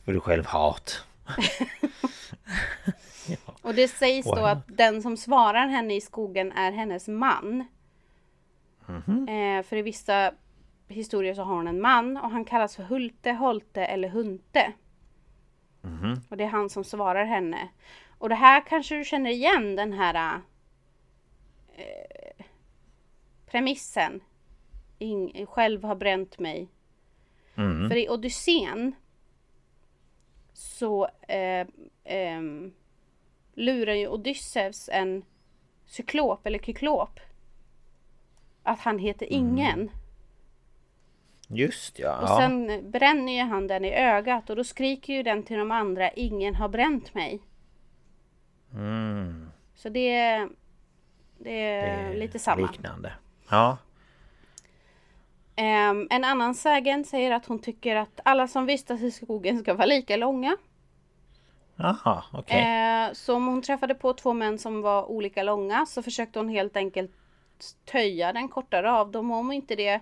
För du själv hat. Och det sägs då att den som svarar henne i skogen är hennes man. Eh, för i vissa historier så har hon en man och han kallas för Hulte, Holte eller Hunte. Och det är han som svarar henne. Och det här kanske du känner igen den här eh, premissen. Ing, själv har bränt mig. För i Odysseen så eh, ehm, lurar ju Odysseus en cyklop eller kyklop. Att han heter ingen. Just ja. Och sen bränner ju han den i ögat och då skriker ju den till de andra ingen har bränt mig. Mm. Så det är, det är, Det är lite samma. Liknande. Ja. Ehm, en annan sägen säger att hon tycker att alla som vistas i skogen ska vara lika långa. Jaha, okej. Eh, så om hon träffade på två män som var olika långa så försökte hon helt enkelt töja den kortare av dem. Om inte det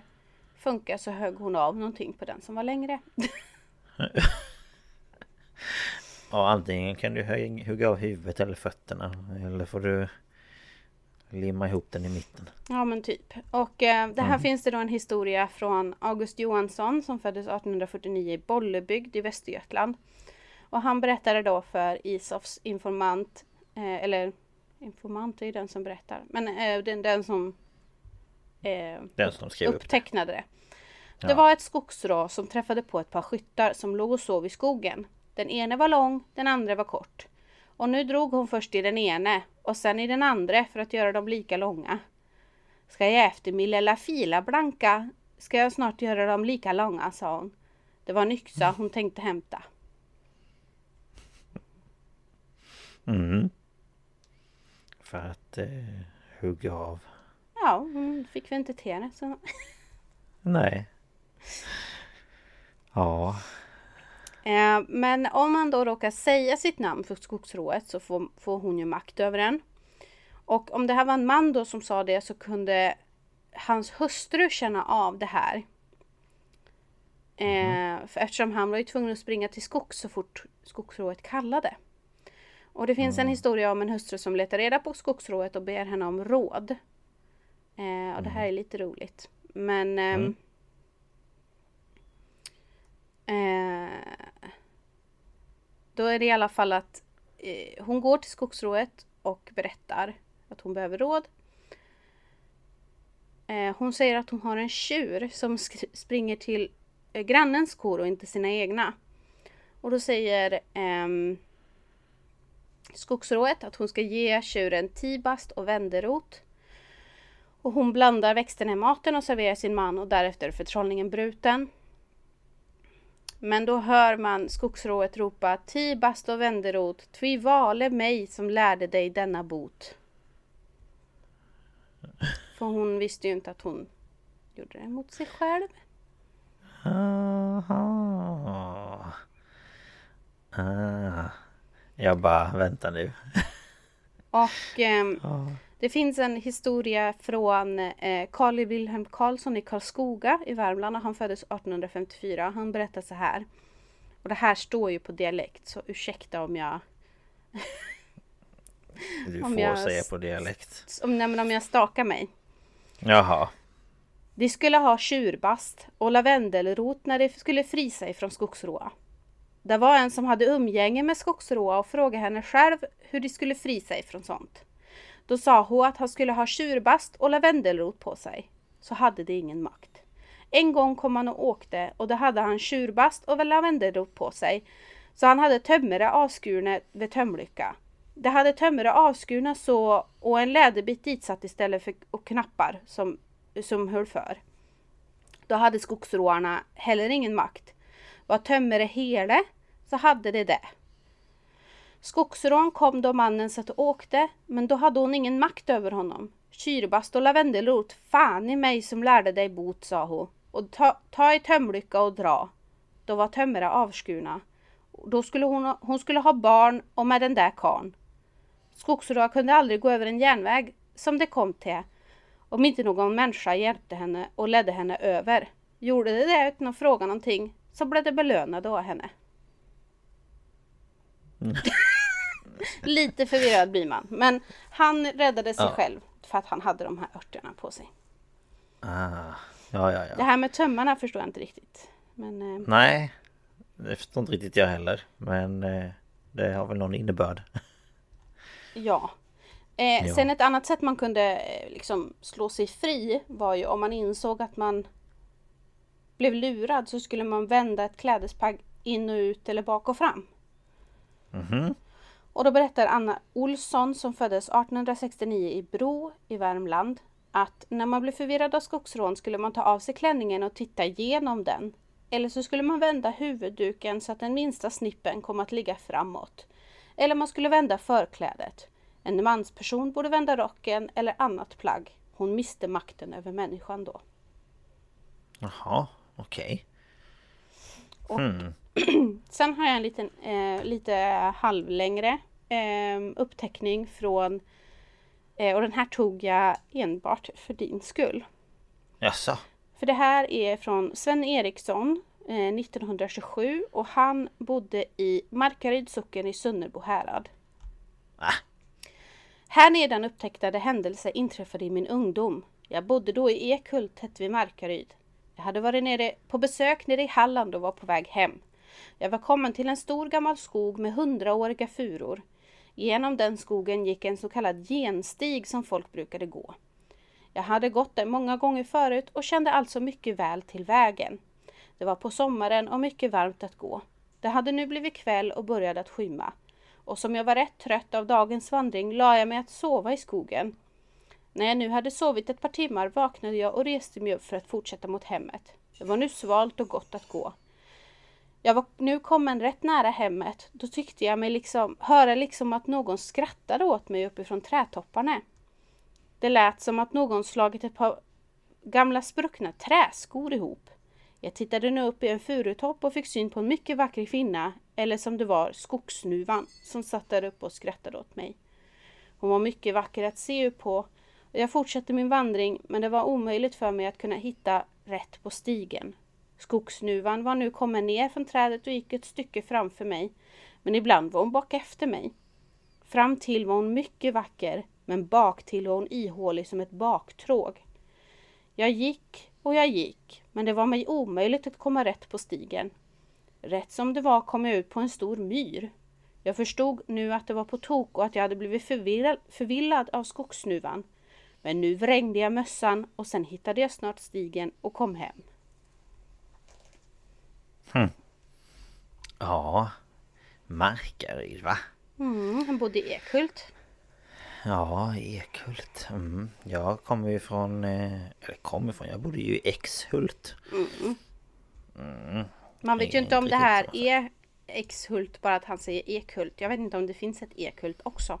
funkar så högg hon av någonting på den som var längre. Ja, antingen kan du hugga av huvudet eller fötterna. Eller får du limma ihop den i mitten. Ja men typ. Och eh, det här finns det då en historia från August Johansson som föddes 1849 i Bollebygd i Västergötland. Och han berättade då för Isofs informant, eh, eller informant är ju den som berättar, men eh, den, den som eh, Den som skrev upp det. upptecknade det. Ja. var ett skogsrå som träffade på ett par skyttar som låg och sov i skogen. Den ene var lång, den andra var kort. Och nu drog hon först i den ene och sen i den andra för att göra dem lika långa. Ska jag efter min lilla fila blanka ska jag snart göra dem lika långa, sa hon. Det var en yxa hon tänkte hämta. Mm. För att eh, hugga av. Ja, hon fick väl inte till det så... Nej. Ja. Eh, men om man då råkar säga sitt namn för skogsrået så får, får hon ju makt över den. Och om det här var en man då som sa det så kunde hans hustru känna av det här. Eh, för eftersom han var ju tvungen att springa till skogs så fort skogsrået kallade. Och det finns en historia om en hustru som letar reda på skogsrået och ber henne om råd. Eh, och det här är lite roligt. Men ehm, eh, Då är det i alla fall att eh, hon går till skogsrået och berättar att hon behöver råd. Eh, hon säger att hon har en tjur som springer till eh, grannens kor och inte sina egna. Och då säger ehm, skogsrået att hon ska ge tjuren tibast och vänderot. Och hon blandar växterna i maten och serverar sin man och därefter är förtrollningen bruten. Men då hör man skogsrået ropa Tibast och vänderot, tvi vale mig som lärde dig denna bot. För hon visste ju inte att hon gjorde det mot sig själv. Aha. Ah. Jag bara, vänta nu. Och ehm, det finns en historia från eh, Carl Wilhelm Karlsson i Karlskoga i Värmland och han föddes 1854. Han berättar så här. Och det här står ju på dialekt så ursäkta om jag Du får jag- säga på dialekt. om, nej, men om jag stakar mig. Jaha. De skulle ha tjurbast och lavendelrot när de skulle frisa ifrån skogsråa. Det var en som hade umgänge med skogsråa och frågade henne själv hur de skulle fri sig från sånt. Då sa hon att han skulle ha tjurbast och lavendelrot på sig. Så hade de ingen makt. En gång kom han och åkte och då hade han tjurbast och lavendelrot på sig. Så han hade tömmare avskurna vid tömlycka. Det hade tömmare avskurna så och en läderbit ditsatt istället för och knappar som, som höll för. Då hade skogsråarna heller ingen makt. Var tömmare hele så hade de det. Skogsrån kom då mannen satt och åkte, men då hade hon ingen makt över honom. Kyrbast och lavendelrot, fan i mig som lärde dig bot, sa hon. Och ta, ta i tömlycka och dra. Då var tömmare avskurna. Då skulle hon, hon skulle ha barn och med den där karn. Skogsrå kunde aldrig gå över en järnväg som det kom till om inte någon människa hjälpte henne och ledde henne över. Gjorde det det utan att fråga någonting så blev det belönade av henne. Lite förvirrad blir man. Men han räddade sig Ja. själv för att han hade de här örterna på sig. Ah. Ja, ja, Det ja. här med tömmarna förstår jag inte riktigt. Men eh, Nej. Det förstår inte riktigt jag heller. Men eh, det har väl någon innebörd. ja. Eh, Ja. Sen ett annat sätt man kunde eh, liksom slå sig fri var ju om man insåg att man blev lurad så skulle man vända ett klädesplagg in och ut eller bak och fram. Mhm. Och då berättar Anna Olsson som föddes 1869 i Bro i Värmland att när man blev förvirrad av skogsrån skulle man ta av sig klänningen och titta igenom den. Eller så skulle man vända huvudduken så att den minsta snippen kom att ligga framåt. Eller man skulle vända förklädet. En mansperson borde vända rocken eller annat plagg. Hon miste makten över människan då. Jaha, okej. Och Hmm. Sen har jag en liten, eh, lite halvlängre eh, uppteckning från eh, och den här tog jag enbart för din skull. Jaså? För det här är från Sven Eriksson eh, 1927 och han bodde i Markaryds socken i Sunnerbo härad. Ah. Här nedan upptäcktade händelse inträffade i min ungdom. Jag bodde då i Ekhult tätt vid Markaryd. Jag hade varit nere på besök nere i Halland och var på väg hem. Jag var kommen till en stor gammal skog med hundraåriga furor. Genom den skogen gick en så kallad genstig som folk brukade gå. Jag hade gått där många gånger förut och kände alltså mycket väl till vägen. Det var på sommaren och mycket varmt att gå. Det hade nu blivit kväll och började att skymma. Och som jag var rätt trött av dagens vandring la jag mig att sova i skogen. När jag nu hade sovit ett par timmar vaknade jag och reste mig upp för att fortsätta mot hemmet. Det var nu svalt och gott att gå. Jag var nu kommen rätt nära hemmet. Då tyckte jag mig liksom höra liksom att någon skrattade åt mig uppifrån trädtopparna. Det lät som att någon slagit ett par gamla spruckna träskor ihop. Jag tittade nu upp i en furutopp och fick syn på en mycket vacker kvinna, eller som det var skogsnuvan, som satt där uppe och skrattade åt mig. Hon var mycket vacker att se på jag fortsatte min vandring men det var omöjligt för mig att kunna hitta rätt på stigen. Skogsnuvan var nu kommen ner från trädet och gick ett stycke framför mig. Men ibland var hon bak efter mig. Fram till var hon mycket vacker men bak till var hon ihålig som ett baktråg. Jag gick och jag gick men det var mig omöjligt att komma rätt på stigen. Rätt som det var kom jag ut på en stor myr. Jag förstod nu att det var på tok och att jag hade blivit förvirrad, förvillad av skogsnuvan. Men nu vrängde jag mössan och sen hittade jag snart stigen och kom hem. Hm. Ja, Markaryd va? Mm, han bodde i Ekhult. Ja, Ekhult. Mm. Jag kommer ju från... Eh, eller kommer ifrån, jag bodde ju i Exhult. Mm. Mm. Man vet ju inte om det här är Exhult, bara att han säger Ekhult. Jag vet inte om det finns ett Ekhult också.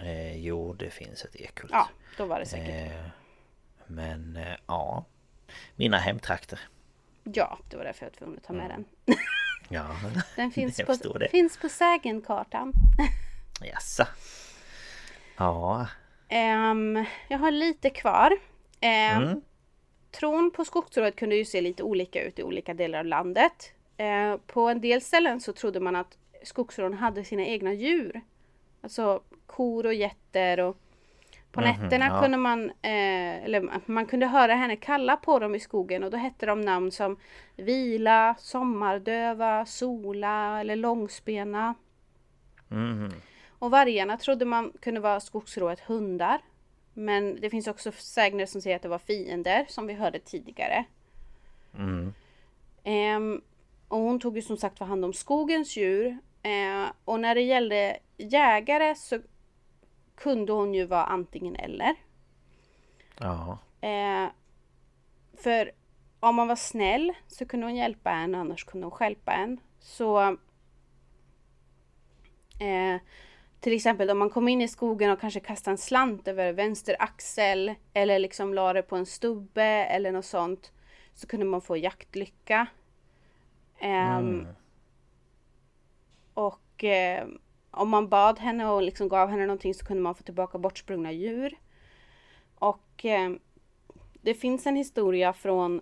Eh, jo, det finns ett Ekhult. Ja, då var det säkert. Eh, men eh, ja, mina hemtrakter. Ja, det var därför jag var tvungen att ta med mm. den. ja, den finns på, det. finns på sägenkartan. Jaså? Ja. Um, jag har lite kvar. Um, mm. Tron på skogsrådet kunde ju se lite olika ut i olika delar av landet. Uh, på en del ställen så trodde man att skogsråden hade sina egna djur. Alltså kor och getter och på mm -hmm, nätterna ja. kunde man, eh, eller man kunde höra henne kalla på dem i skogen och då hette de namn som Vila, Sommardöva, Sola eller Långspena. Mm -hmm. Och vargarna trodde man kunde vara skogsrået hundar. Men det finns också sägner som säger att det var fiender som vi hörde tidigare. Mm. Eh, och hon tog ju som sagt för hand om skogens djur. Eh, och när det gällde jägare så kunde hon ju vara antingen eller. Ja. Eh, för om man var snäll så kunde hon hjälpa en, annars kunde hon skälpa en. Så eh, till exempel om man kom in i skogen och kanske kastade en slant över vänster axel eller liksom la det på en stubbe eller något sånt så kunde man få jaktlycka. Eh, mm. Och eh, om man bad henne och liksom gav henne någonting så kunde man få tillbaka bortsprungna djur. Och eh, det finns en historia från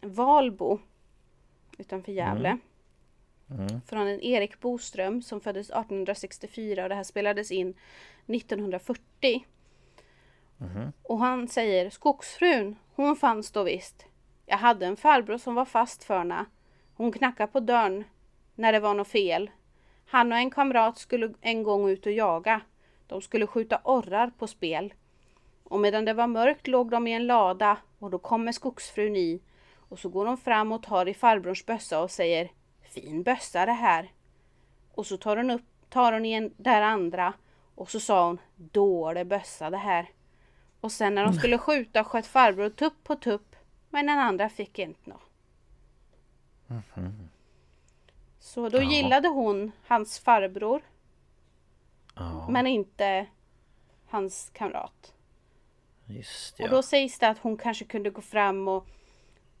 Valbo utanför Gävle. Mm. Mm. Från en Erik Boström som föddes 1864 och det här spelades in 1940. Mm. Och han säger Skogsfrun, hon fanns då visst. Jag hade en farbror som var fast förna. Hon knackade på dörren när det var något fel. Han och en kamrat skulle en gång ut och jaga. De skulle skjuta orrar på spel. Och medan det var mörkt låg de i en lada och då kommer skogsfrun i och så går hon fram och tar i farbrorns bössa och säger Fin bössa det här. Och så tar hon upp, tar hon i en där andra och så sa hon Dålig bössa det här. Och sen när de skulle skjuta sköt farbror tupp på tupp men den andra fick inte något. Mm -hmm. Så då ja. gillade hon hans farbror. Ja. Men inte hans kamrat. Just ja. Och då sägs det att hon kanske kunde gå fram och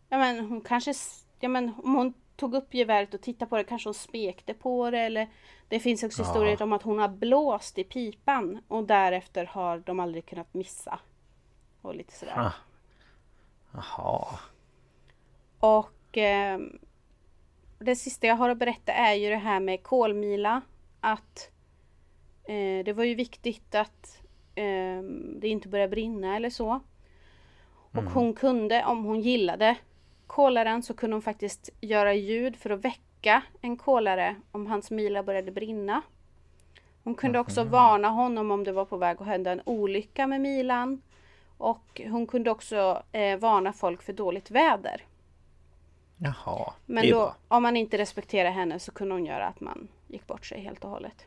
Ja men hon kanske Ja men om hon tog upp geväret och tittade på det kanske hon spekte på det eller Det finns också ja. historier om att hon har blåst i pipan och därefter har de aldrig kunnat missa. Och lite sådär. Jaha. Och eh, det sista jag har att berätta är ju det här med kolmila. Att eh, det var ju viktigt att eh, det inte började brinna eller så. Och mm. hon kunde, om hon gillade kolaren så kunde hon faktiskt göra ljud för att väcka en kolare om hans mila började brinna. Hon kunde också varna honom om det var på väg att hända en olycka med milan. Och hon kunde också eh, varna folk för dåligt väder. Jaha, Men då, om man inte respekterar henne så kunde hon göra att man gick bort sig helt och hållet.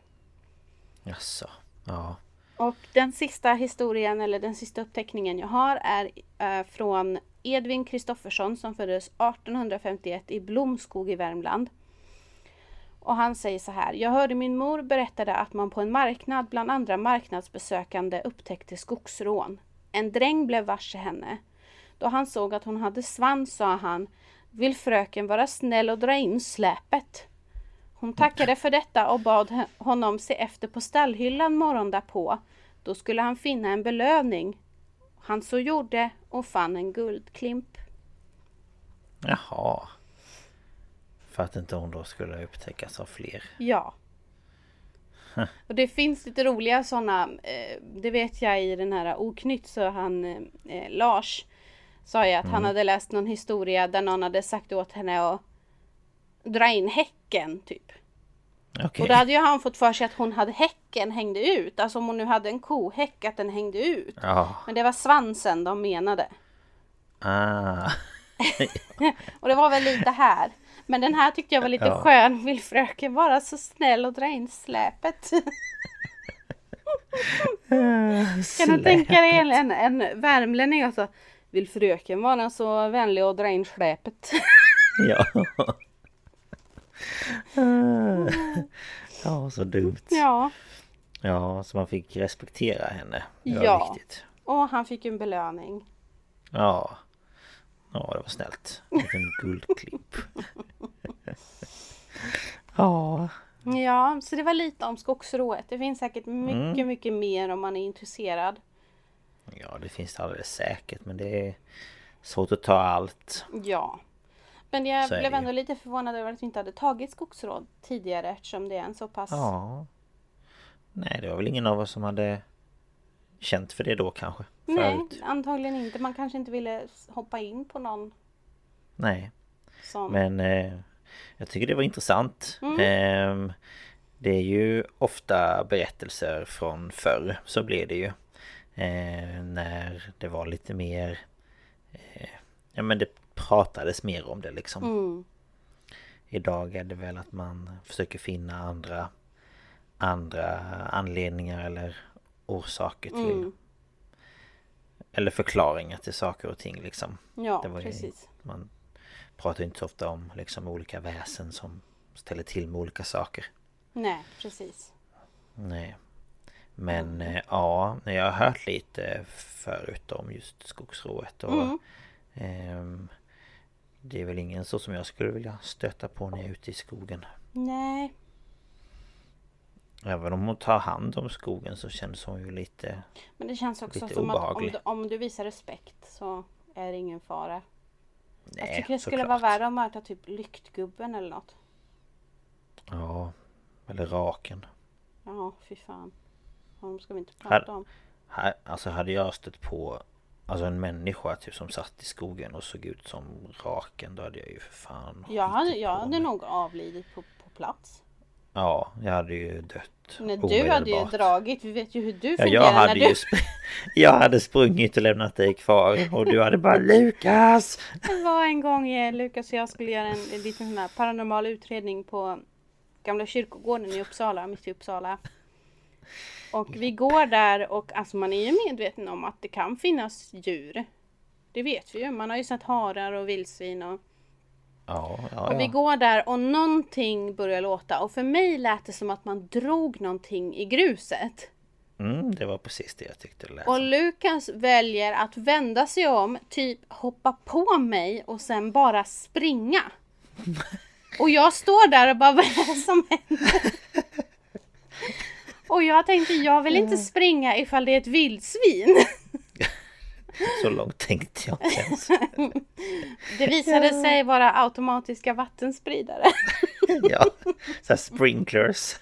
Jaså, ja. Och den sista historien eller den sista uppteckningen jag har är eh, från Edvin Kristoffersson som föddes 1851 i Blomskog i Värmland. Och han säger så här. Jag hörde min mor berättade att man på en marknad bland andra marknadsbesökande upptäckte skogsrån. En dräng blev varse henne. Då han såg att hon hade svans sa han Vill fröken vara snäll och dra in släpet? Hon tackade för detta och bad honom se efter på stallhyllan morgon därpå. Då skulle han finna en belöning. Han så gjorde och fann en guldklimp. Jaha. För att inte hon då skulle upptäckas av fler. Ja. Och det finns lite roliga sådana, eh, det vet jag i den här Oknytt så han eh, Lars sa ju att mm. han hade läst någon historia där någon hade sagt åt henne att dra in häcken typ. Okay. Och då hade ju han fått för sig att hon hade häcken hängde ut. Alltså om hon nu hade en kohäck att den hängde ut. Ja. Men det var svansen de menade. Ah. och det var väl lite här. Men den här tyckte jag var lite ja. skön. Vill fröken vara så snäll och dra in släpet? kan du tänka dig en, en, en värmlänning alltså? Vill fröken vara så vänlig och dra in släpet? ja. ja, så dumt. Ja. Ja, så man fick respektera henne. Det var ja. viktigt. Och han fick en belöning. Ja. Ja, det var snällt. En guldklipp. ja. Ja, så det var lite om skogsrået. Det finns säkert mycket, mm. mycket mer om man är intresserad. Ja, det finns det alldeles säkert, men det är svårt att ta allt. Ja. Men jag blev ändå lite förvånad över att vi inte hade tagit skogsråd tidigare eftersom det är en så pass... Ja. Nej, det var väl ingen av oss som hade känt för det då kanske. Nej, förut. antagligen inte. Man kanske inte ville hoppa in på någon. Nej. Sån. Men eh, jag tycker det var intressant. Mm. Eh, det är ju ofta berättelser från förr, så blev det ju. Eh, när det var lite mer... Eh, ja men det pratades mer om det liksom. Mm. Idag är det väl att man försöker finna andra andra anledningar eller orsaker till mm. Eller förklaringar till saker och ting liksom. Ja, precis. Ju, man pratar inte så ofta om liksom olika väsen som ställer till med olika saker. Nej, precis. Nej. Men mm. ja, jag har hört lite förut om just skogsrået och mm. eh, Det är väl ingen så som jag skulle vilja stöta på när jag är ute i skogen. Nej, Även om hon tar hand om skogen så känns hon ju lite Men det känns också som obehaglig. att om du, om du visar respekt så är det ingen fara. Nej, jag tycker det skulle vara värre att möta typ lyktgubben eller något. Ja, eller raken. Ja, fy fan. De ska vi inte prata här, om. Här, alltså hade jag stött på Alltså en människa typ som satt i skogen och såg ut som raken Då hade jag ju för fan Jag hade, jag hade nog avlidit på, på plats Ja, jag hade ju dött Nej, du hade ju dragit, vi vet ju hur du fungerar ja, jag hade när du... jag hade sprungit och lämnat dig kvar och du hade bara Lukas! Det var en gång eh, Lukas och jag skulle göra en, en liten sån här paranormal utredning på Gamla kyrkogården i Uppsala, mitt i Uppsala. Och vi går där och alltså man är ju medveten om att det kan finnas djur. Det vet vi ju, man har ju sett harar och vildsvin och Ja, ja, och vi går där och någonting börjar låta och för mig lät det som att man drog någonting i gruset. Mm, det var precis det jag tyckte det lät Och Lukas väljer att vända sig om, typ hoppa på mig och sen bara springa. och jag står där och bara vad är det som händer? och jag tänkte jag vill inte springa ifall det är ett vildsvin. Så långt tänkte jag inte ens. Det visade sig vara automatiska vattenspridare. ja, så sprinklers.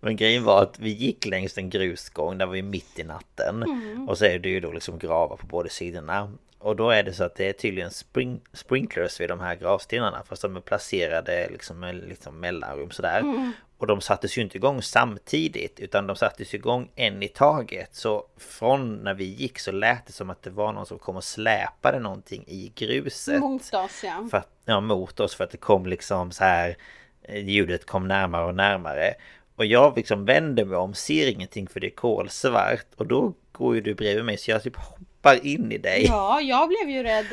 Men grejen var att vi gick längs en grusgång där vi mitt i natten. Mm. Och så är det ju då liksom gravar på båda sidorna. Och då är det så att det är tydligen spring, sprinklers vid de här gravstenarna fast de är placerade liksom liksom mellanrum sådär. Mm. Och de sattes ju inte igång samtidigt utan de sattes igång en i taget. Så från när vi gick så lät det som att det var någon som kom och släpade någonting i gruset. Mot oss ja. För att, ja, mot oss för att det kom liksom så här eh, Ljudet kom närmare och närmare. Och jag liksom vänder mig om, ser ingenting för det är kolsvart. Och då går ju du bredvid mig så jag typ hoppar in i dig. Ja, jag blev ju rädd.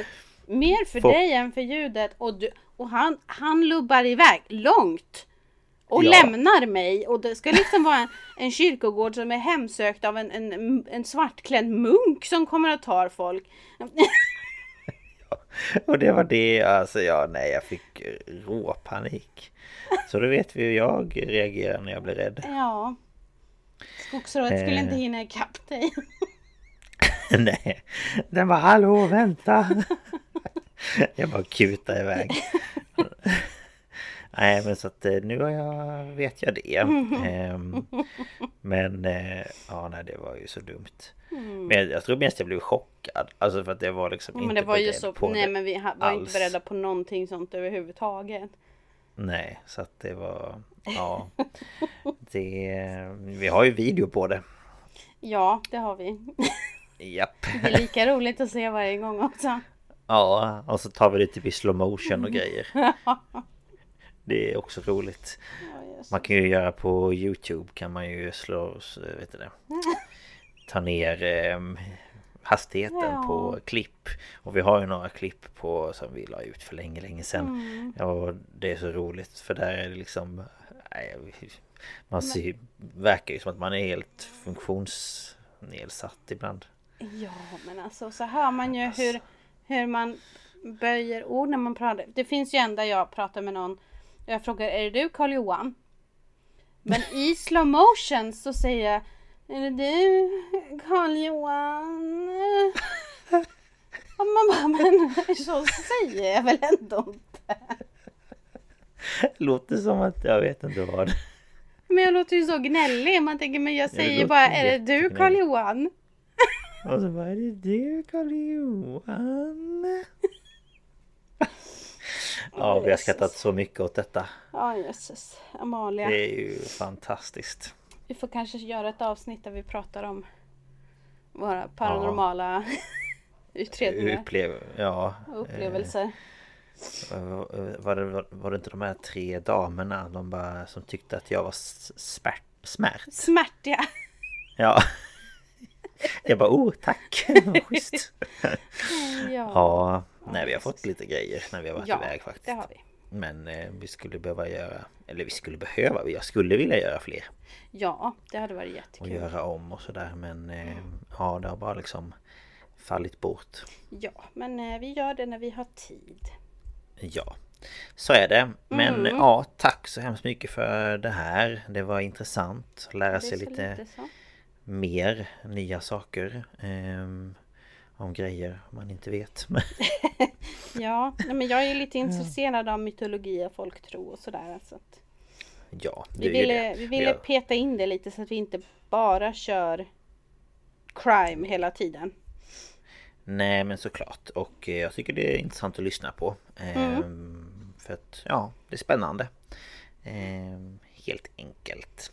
Mer för Få- dig än för ljudet. Och, du, och han, han lubbar iväg långt. Och Ja. lämnar mig. Och det ska liksom vara en, en kyrkogård som är hemsökt av en, en, en svartklädd munk som kommer och tar folk. Och det var det, alltså ja, nej jag fick rå panik. Så då vet vi hur jag reagerar när jag blir rädd. Ja. Skogsrådet skulle Eh. inte hinna ikapp dig. nej, den var hallå vänta. jag bara kutar iväg. Nej men så att eh, nu har jag, vet jag det. Ehm, Men eh, ja nej det var ju så dumt. Men jag tror mest jag blev chockad. Alltså för att det var liksom Men inte det var ju så, på nej men vi var inte alls. beredda på någonting sånt överhuvudtaget. Nej, så att det var... Ja. Det... Vi har ju video på det. Ja, det har vi. Japp. Det är lika roligt att se varje gång också. Ja, och så tar vi det typ i slow motion och grejer. Det är också roligt. Man kan ju göra på Youtube kan man ju slå... så, Vet du det? Ta ner eh, hastigheten Ja. på klipp. Och vi har ju några klipp på som vi la ut för länge, länge sedan. Ja, och det är så roligt för där är det liksom... Nej, man ser, verkar ju som att man är helt funktionsnedsatt ibland. Ja, men alltså så hör man ju hur, hur man böjer ord när man pratar. Det finns ju en där jag pratar med någon. Jag frågar, är det du Karl Johan? Men i slow motion så säger jag, är det du Karl Johan? Och man bara, men så säger jag väl ändå inte. Låter som att jag vet inte vad. Men jag låter ju så gnällig. Man tänker, men jag säger bara, är det du jättegnälligt. Karl Johan? Och så bara, är det du Karl Johan? Ja, vi har skrattat så mycket åt detta. Ja, jösses. Amalia. Det är ju fantastiskt. Vi får kanske göra ett avsnitt där vi pratar om våra paranormala utredningar Upplev... Ja. och upplevelser. eh, Var det, var, var det inte de här tre damerna de bara, som tyckte att jag var smärt, smärt? Smärtiga. Ja. Jag bara, oh tack! Vad Schysst! Ja, Ja, nej vi har fått lite grejer när vi har varit ja iväg faktiskt. det har vi. Men eh, vi skulle behöva göra, eller vi skulle behöva, jag skulle vilja göra fler. Ja, det hade varit Och jättekul. göra om och sådär men eh, ja det har bara liksom fallit bort. Ja, men eh, vi gör det när vi har tid. Ja, så är det. Men Mm. ja, tack så hemskt mycket för det här. Det var intressant att lära sig lite lite. Mer nya saker. ehm, om grejer man inte vet. Ja, men jag är lite intresserad av mytologi och folktro och sådär. Så att ja, vi ville, vi ville Jag- peta in det lite så att vi inte bara kör crime hela tiden. Nej men såklart och eh, jag tycker det är intressant att lyssna på. Ehm, För att ja, det är spännande. Ehm, helt enkelt.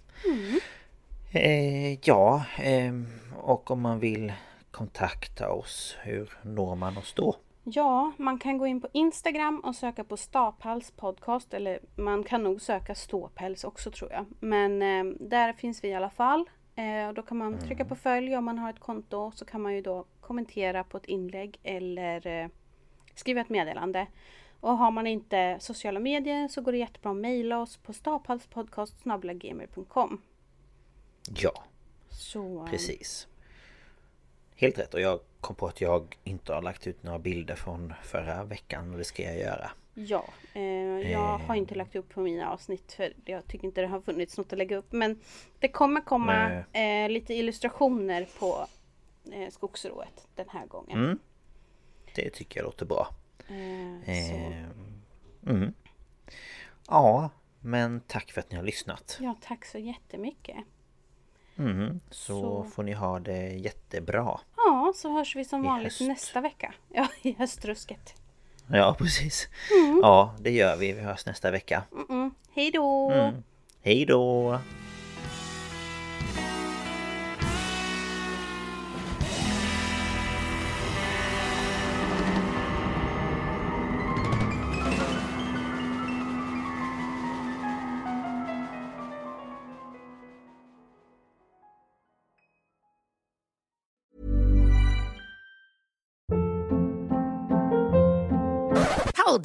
Eh, ja, ehm, och om man vill kontakta oss, hur når man oss då? Ja, man kan gå in på Instagram och söka på Staphals podcast. Eller man kan nog söka Ståpäls också tror jag. Men eh, där finns vi i alla fall. Eh, och då kan man trycka på följ om man har ett konto. Så kan man ju då kommentera på ett inlägg eller eh, skriva ett meddelande. Och har man inte sociala medier så går det jättebra att mejla oss på staphalspodcast.gmail.com Ja, Så eh, precis. Helt rätt och jag kom på att jag inte har lagt ut några bilder från förra veckan och det ska jag göra. Ja, eh, jag har inte lagt upp på mina avsnitt för jag tycker inte det har funnits något att lägga upp. Men det kommer komma eh, lite illustrationer på eh, skogsrået den här gången. Mm. Det tycker jag låter bra. Eh, mm. Ja, men tack för att ni har lyssnat. ja, tack så jättemycket. Mm. Så, Så- får ni ha det jättebra. Ja, så hörs vi som I vanligt höst. nästa vecka. Ja, i höstrusket. Ja, precis. Ja, det gör vi. Vi hörs nästa vecka. Mm-mm. Hej då! Mm. Hej då!